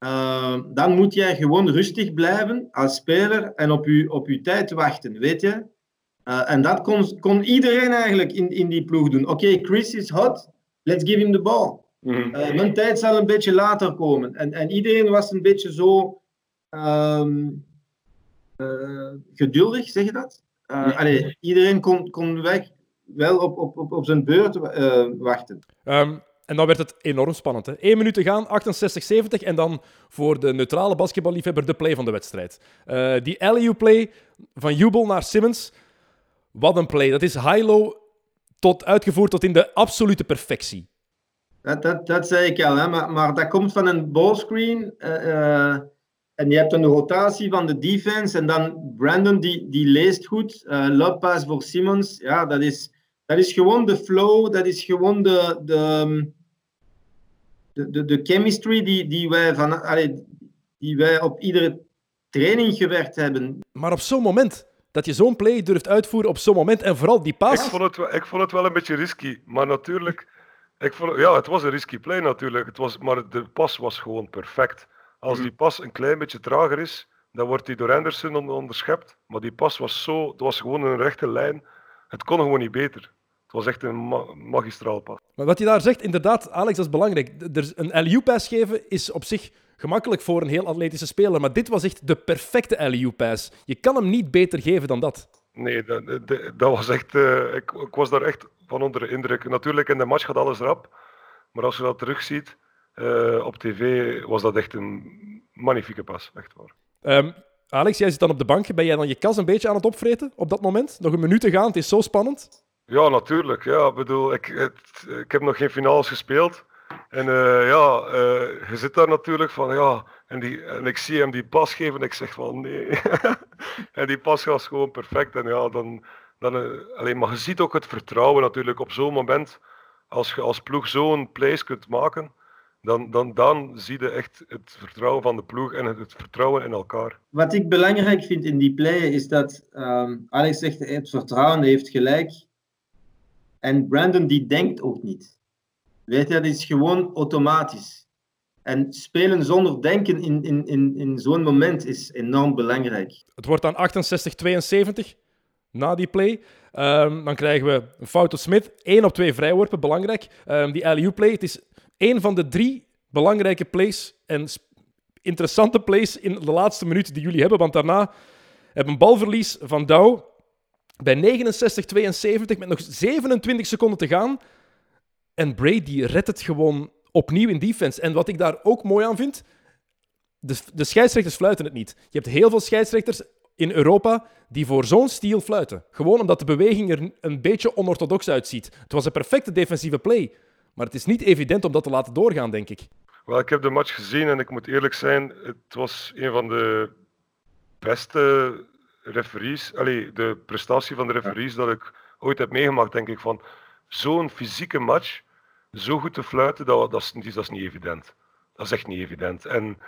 Uh, dan moet jij gewoon rustig blijven als speler en op je, op je tijd wachten, weet je? Uh, en dat kon, kon iedereen eigenlijk in, in die ploeg doen. Oké, okay, Chris is hot, let's give him the ball. Mm -hmm. uh, mijn tijd zal een beetje later komen. En, en iedereen was een beetje zo um, geduldig, zeg je dat? Allee, iedereen kon, kon weg, wel op, op, op, op zijn beurt wachten. Um, en dan werd het enorm spannend. Hè. Eén minuut te gaan, 68-70. En dan voor de neutrale basketballiefhebber de play van de wedstrijd. Uh, die LU play van Jubel naar Simmons. Wat een play. Dat is high-low tot, uitgevoerd tot in de absolute perfectie. Dat, dat, dat zei ik al, hè. Maar, maar dat komt van een ballscreen. Uh, uh, en je hebt een rotatie van de defense. En dan Brandon, die, die leest goed. Uh, Lopez voor Simmons. Ja, dat is, dat is gewoon de flow. Dat is gewoon de... de de, de, de chemistry die, die, wij van, allee, die wij op iedere training gewerkt hebben. Maar op zo'n moment, dat je zo'n play durft uitvoeren op zo'n moment en vooral die pas. Ik vond, het, wel, ik vond het wel een beetje risky, maar natuurlijk... Ik vond, ja, het was een risky play natuurlijk, het was, maar de pas was gewoon perfect. Als die pas een klein beetje trager is, dan wordt die door Anderson onderschept. Maar die pas was zo, het was gewoon een rechte lijn. Het kon gewoon niet beter. Het was echt een ma magistraal pas. Maar wat je daar zegt, inderdaad, Alex, dat is belangrijk. Een LU-pass geven is op zich gemakkelijk voor een heel atletische speler, maar dit was echt de perfecte LU-pass. Je kan hem niet beter geven dan dat. Nee, dat, dat, dat was echt... Uh, ik, ik, was daar echt van onder de indruk. Natuurlijk, in de match gaat alles rap, maar als je dat terugziet uh, op tv, was dat echt een magnifieke pas, echt waar. Um, Alex, jij zit dan op de bank. Ben jij dan je kas een beetje aan het opvreten op dat moment? Nog een minuut te gaan, het is zo spannend. Ja, natuurlijk. Ja, ik bedoel, ik, het, ik heb nog geen finales gespeeld. En uh, ja, uh, je zit daar natuurlijk van, ja, en, die, ik zie hem die pas geven en ik zeg van nee. en die pas was gewoon perfect. En ja, dan, dan, uh, alleen, maar je ziet ook het vertrouwen natuurlijk op zo'n moment. Als je als ploeg zo'n place kunt maken, dan, dan, dan zie je echt het vertrouwen van de ploeg en het, vertrouwen in elkaar. Wat ik belangrijk vind in die play is dat, um, Alex zegt, het vertrouwen heeft gelijk. En Brandon die denkt ook niet. Weet je, dat is gewoon automatisch. En spelen zonder denken in, in, in, in zo'n moment is enorm belangrijk. Het wordt dan 68-72 na die play. Um, dan krijgen we een fout op Smith. 1 op 2 vrijworpen, belangrijk. Um, die LU play, het is één van de drie belangrijke plays en interessante plays in de laatste minuut die jullie hebben. Want daarna hebben een balverlies van Dow bij 69-72 met nog 27 seconden te gaan. En Brady redt het gewoon opnieuw in defense. En wat ik daar ook mooi aan vind, de, de scheidsrechters fluiten het niet. Je hebt heel veel scheidsrechters in Europa die voor zo'n stiel fluiten. Gewoon omdat de beweging er een beetje onorthodox uitziet. Het was een perfecte defensieve play, maar het is niet evident om dat te laten doorgaan, denk ik. Wel, ik heb de match gezien en ik moet eerlijk zijn, het was een van de beste referees, allee, de prestatie van de referees dat ik ooit heb meegemaakt, denk ik van zo'n fysieke match, zo goed te fluiten, dat, dat, is, dat is niet evident. Dat is echt niet evident. En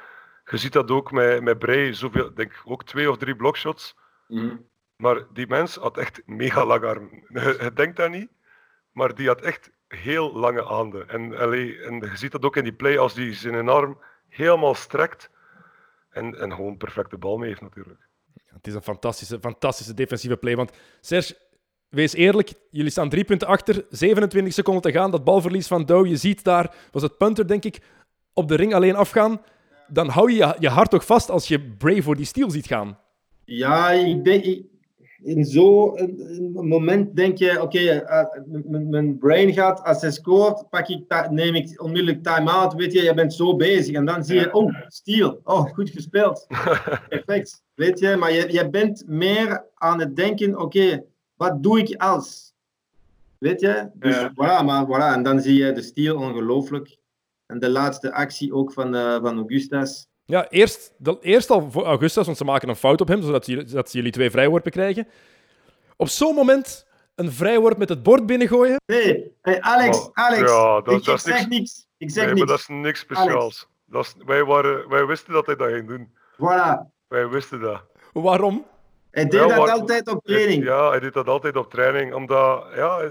je ziet dat ook met, met Bray, zoveel, denk ook twee of drie blockshots. Mm. Maar die mens had echt mega lange armen. Je denkt dat niet, maar die had echt heel lange handen. En, allee, en je ziet dat ook in die play als die zijn arm helemaal strekt en, en gewoon perfecte bal mee heeft natuurlijk. Het is een fantastische, fantastische defensieve play. Want Serge, wees eerlijk, jullie staan drie punten achter, 27 seconden te gaan. Dat balverlies van Dow, je ziet daar, was het punter denk ik, op de ring alleen afgaan. Dan hou je je hart toch vast als je Bray voor die steal ziet gaan. Ja, ik denk, in zo'n moment denk je, oké, okay, uh, mijn brain gaat, als hij scoort, pak ik, neem ik onmiddellijk time-out. Weet je, je bent zo bezig. En dan zie je, oh, steal. Oh, goed gespeeld. Perfect. Weet je, maar je, je bent meer aan het denken, oké, okay, wat doe ik als? Weet je? Dus ja. voilà, maar voilà. En dan zie je de steal, ongelooflijk. En de laatste actie ook van, uh, van Augustus. Ja, eerst, de, eerst al voor Augustus, want ze maken een fout op hem, zodat jullie, dat ze jullie twee vrijworpen krijgen. Op zo'n moment een vrijworp met het bord binnengooien. Nee, hey, Alex, Oh, Alex. ja, dat- ik, dat ik is zeg niks- niks. Ik zeg Nee, maar niks. dat is niks speciaals. Dat is, wij, waren, wij wisten dat hij dat ging doen. Voilà. Wij wisten dat. Waarom? Hij deed Ja, dat altijd op training. Ja, hij deed dat altijd op training. Omdat, ja,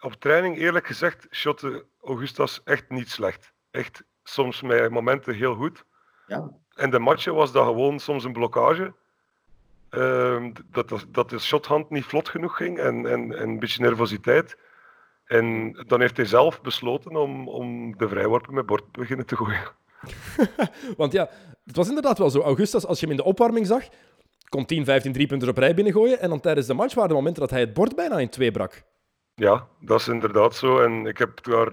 op training eerlijk gezegd, shotte Augustus echt niet slecht. Echt soms met momenten heel goed. Ja. En de matchen was dat gewoon soms een blokkage. Ehm, dat, dat, dat de shothand niet vlot genoeg ging en, en, en een beetje nervositeit. En dan heeft hij zelf besloten om, om de vrijworpen met bord beginnen te gooien. Want ja, het was inderdaad wel zo. Augustus, als je hem in de opwarming zag, kon 10, 15 driepunters op rij binnengooien. En dan tijdens de match waren de momenten dat hij het bord bijna in twee brak. Ja, dat is inderdaad zo. En ik heb daar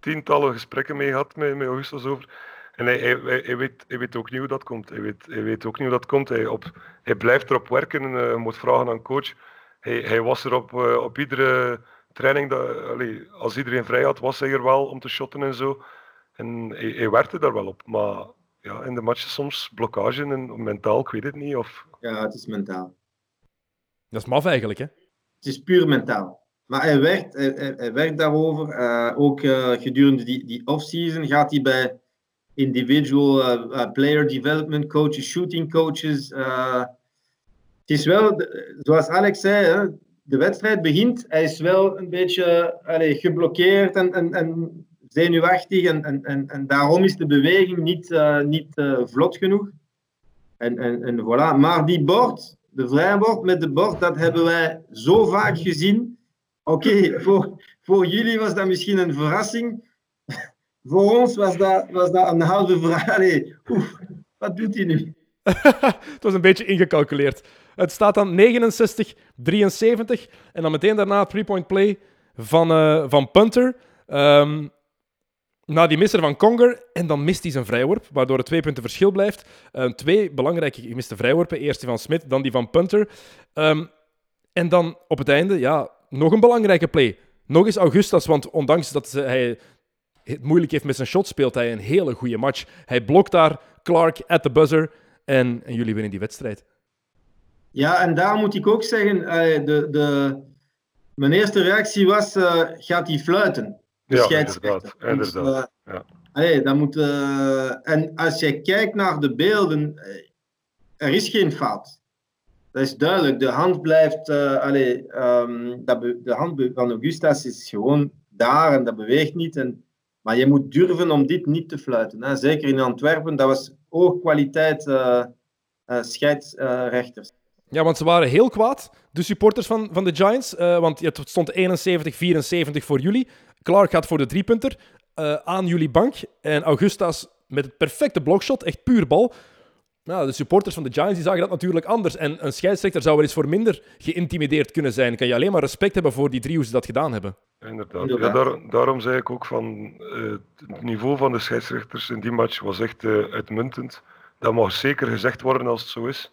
tientallen gesprekken mee gehad met, met Augustus over. En hij, hij, weet, hij weet ook niet hoe dat komt. Hij weet, hij weet ook niet hoe dat komt. Hij, op, hij blijft erop werken. En, je moet vragen aan coach. Hij, hij was er op, eh, op iedere training. Dat, als iedereen vrij had, was hij er wel om te shotten en zo. En hij, hij werkte daar wel op. Maar ja, in de matches soms blokkage en mentaal, ik weet het niet. Of, Ja, het is mentaal. Dat is maf eigenlijk, hè? Het is puur mentaal. Maar hij werkt, hij, hij, hij werkt daarover. Eh, ook eh, gedurende die, die off-season gaat hij bij individual eh, player development coaches, shooting coaches. eh. het is wel, zoals Alex zei, hè, de wedstrijd begint. Hij is wel een beetje allee, geblokkeerd en, en, en zenuwachtig. En, en, en, en daarom is de beweging niet, eh, niet eh, vlot genoeg. En, en, en voilà. Maar die bord, de vrijbord met de bord, dat hebben wij zo vaak gezien. Oké, voor, voor jullie was dat misschien een verrassing. Voor ons was dat, was dat een halve vraag. Wat doet hij nu? het was een beetje ingecalculeerd. Het staat dan 69, 73. En dan meteen daarna three-point play van, eh, van Punter. Ehm, na die misser van Conger. En dan mist hij zijn vrijworp, waardoor het twee punten verschil blijft. Eh, twee belangrijke gemiste vrijworpen. Eerst die van Smith, dan die van Punter. Ehm, en dan op het einde, ja, nog een belangrijke play. Nog eens Augustus, want ondanks dat hij het moeilijk heeft met zijn shot, speelt hij een hele goede match. Hij blokt daar Clark at the buzzer. En, en jullie winnen die wedstrijd. Ja, en daar moet ik ook zeggen, eh, de, de, mijn eerste reactie was, eh, gaat hij fluiten? De Ja, scheidsrechter. inderdaad, eh, ja. allee, dat moet, eh, en als je kijkt naar de beelden, eh, er is geen fout. Dat is duidelijk. De hand blijft, eh, allee, ehm, dat de hand van Augustus is gewoon daar en dat beweegt niet. En, maar je moet durven om dit niet te fluiten. Hè. Zeker in Antwerpen, dat was oogkwaliteit eh eh, scheidsrechters. Ja, want ze waren heel kwaad, de supporters van, van de Giants. eh, want het stond 71-74 voor jullie. Clark gaat voor de driepunter eh aan jullie bank. En Augustas met het perfecte blokshot, echt puur bal. Nou, de supporters van de Giants die zagen dat natuurlijk anders. En een scheidsrechter zou wel eens voor minder geïntimideerd kunnen zijn. Kan je alleen maar respect hebben voor die drie hoe ze dat gedaan hebben. Inderdaad. Inderdaad. Ja, daar- daarom zei ik ook van eh, het niveau van de scheidsrechters in die match was echt eh, uitmuntend. Dat mag zeker gezegd worden als het zo is.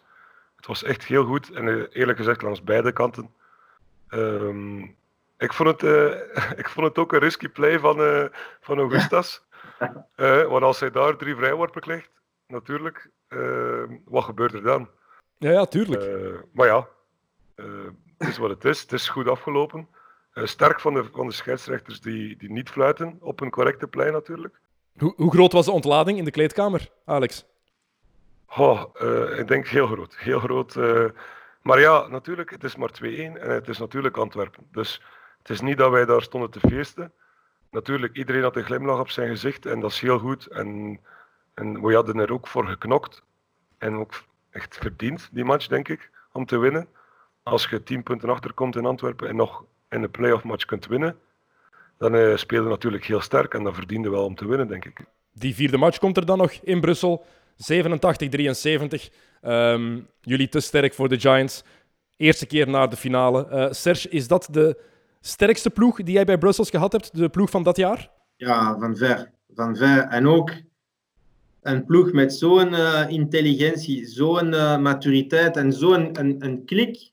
Het was echt heel goed en eerlijk gezegd langs beide kanten. Ehm, ik, vond het, eh, ik vond het ook een risky play van, eh, van Augustas. Eh, want als hij daar drie vrijworpen krijgt, natuurlijk, eh, wat gebeurt er dan? Ja, ja, tuurlijk. Eh, maar ja, het is wat het is. Het is goed afgelopen. Eh, sterk van de, van de scheidsrechters die, die niet fluiten, op een correcte plei natuurlijk. Hoe, hoe groot was de ontlading in de kleedkamer, Alex? Oh, ik denk heel groot. Heel groot. eh. maar ja, natuurlijk, het is maar 2-1 en het is natuurlijk Antwerpen. Dus het is niet dat wij daar stonden te feesten. Natuurlijk, iedereen had een glimlach op zijn gezicht en dat is heel goed. En, en we hadden er ook voor geknokt. En ook echt verdiend, die match, denk ik, om te winnen. Als je 10 punten achterkomt in Antwerpen en nog in een playoff match kunt winnen, dan eh speel je natuurlijk heel sterk en dan verdiende wel om te winnen, denk ik. Die vierde match komt er dan nog in Brussel. 87-73. Ehm, jullie te sterk voor de Giants. Eerste keer naar de finale. Eh, Serge, is dat de sterkste ploeg die jij bij Brussels gehad hebt? De ploeg van dat jaar? Ja, van ver. Van ver. En ook een ploeg met zo'n eh, intelligentie, zo'n eh, maturiteit en zo'n een, klik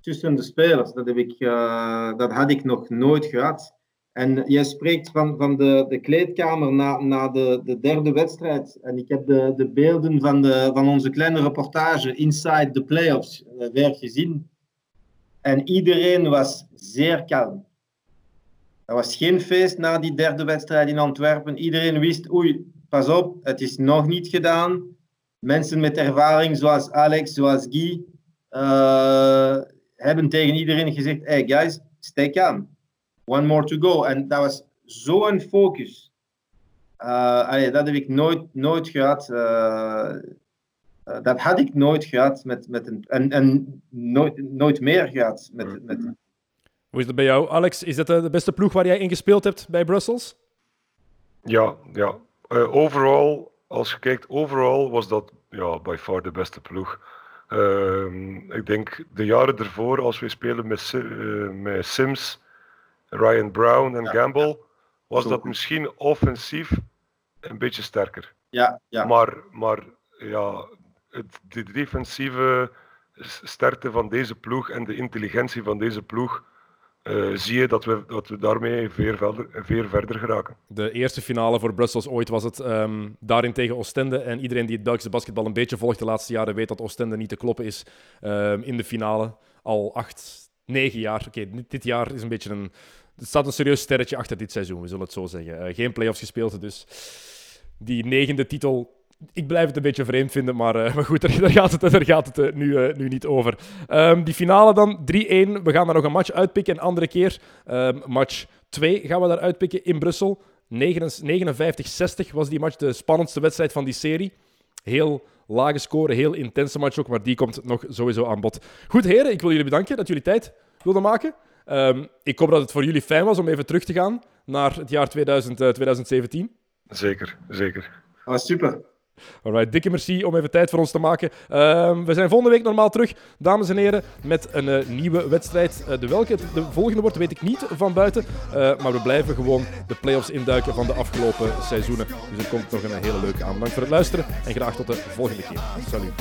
tussen de spelers. Dat, heb ik, eh, dat had ik nog nooit gehad. En jij spreekt van, van de, de kleedkamer na, na de, de derde wedstrijd. En ik heb de, de beelden van, de, van onze kleine reportage Inside the Playoffs weer gezien. En iedereen was zeer kalm. Er was geen feest na die derde wedstrijd in Antwerpen. Iedereen wist, oei, pas op, het is nog niet gedaan. Mensen met ervaring zoals Alex, zoals Guy, uh, hebben tegen iedereen gezegd, hey guys, stay calm. One more to go. En dat was zo'n focus. Allee, dat heb ik nooit, nooit gehad. Uh, uh, dat had ik nooit gehad met, met een, en, en nooit, nooit meer gehad met, met Hoe is het bij jou, Alex? Is dat de beste ploeg waar jij in gespeeld hebt bij Brussels? Ja, ja. Uh, overal, als je kijkt, overal was dat ja, by far de beste ploeg. Uh, ik denk de jaren ervoor, als we spelen met, uh, met Sims, Ryan Brown en ja, Gamble, ja. was Zo. dat misschien offensief een beetje sterker. Ja, ja. Maar, maar ja, de defensieve sterkte van deze ploeg en de intelligentie van deze ploeg uh, zie je dat we, dat we daarmee veel verder, verder geraken. De eerste finale voor Brussels ooit was het um, daarin tegen Oostende. En iedereen die het Belgische basketbal een beetje volgt de laatste jaren weet dat Oostende niet te kloppen is um, in de finale. Al acht, negen jaar. Oké, dit jaar is een beetje een... Er staat een serieus sterretje achter dit seizoen, we zullen het zo zeggen. Uh, geen play-offs gespeeld, dus die negende titel ik blijf het een beetje vreemd vinden, maar, uh, maar goed, daar, daar, gaat het, daar gaat het uh, nu, uh, nu niet over. Um, die finale dan, 3-1. We gaan daar nog een match uitpikken, een andere keer. Um, match 2 gaan we daar uitpikken in Brussel. 59-60 was die match de spannendste wedstrijd van die serie. Heel lage score, heel intense match ook, maar die komt nog sowieso aan bod. Goed, heren, ik wil jullie bedanken dat jullie tijd wilden maken. Um, ik hoop dat het voor jullie fijn was om even terug te gaan naar het jaar 2000, 2017. Zeker, zeker. Ah, super. Alright, dikke merci om even tijd voor ons te maken. Uh, we zijn volgende week normaal terug, dames en heren, met een uh, nieuwe wedstrijd. Uh, de welke de volgende wordt, weet ik niet van buiten. Uh, maar we blijven gewoon de playoffs induiken van de afgelopen seizoenen. Dus er komt nog een hele leuke aan. Bedankt voor het luisteren en graag tot de volgende keer. Salut.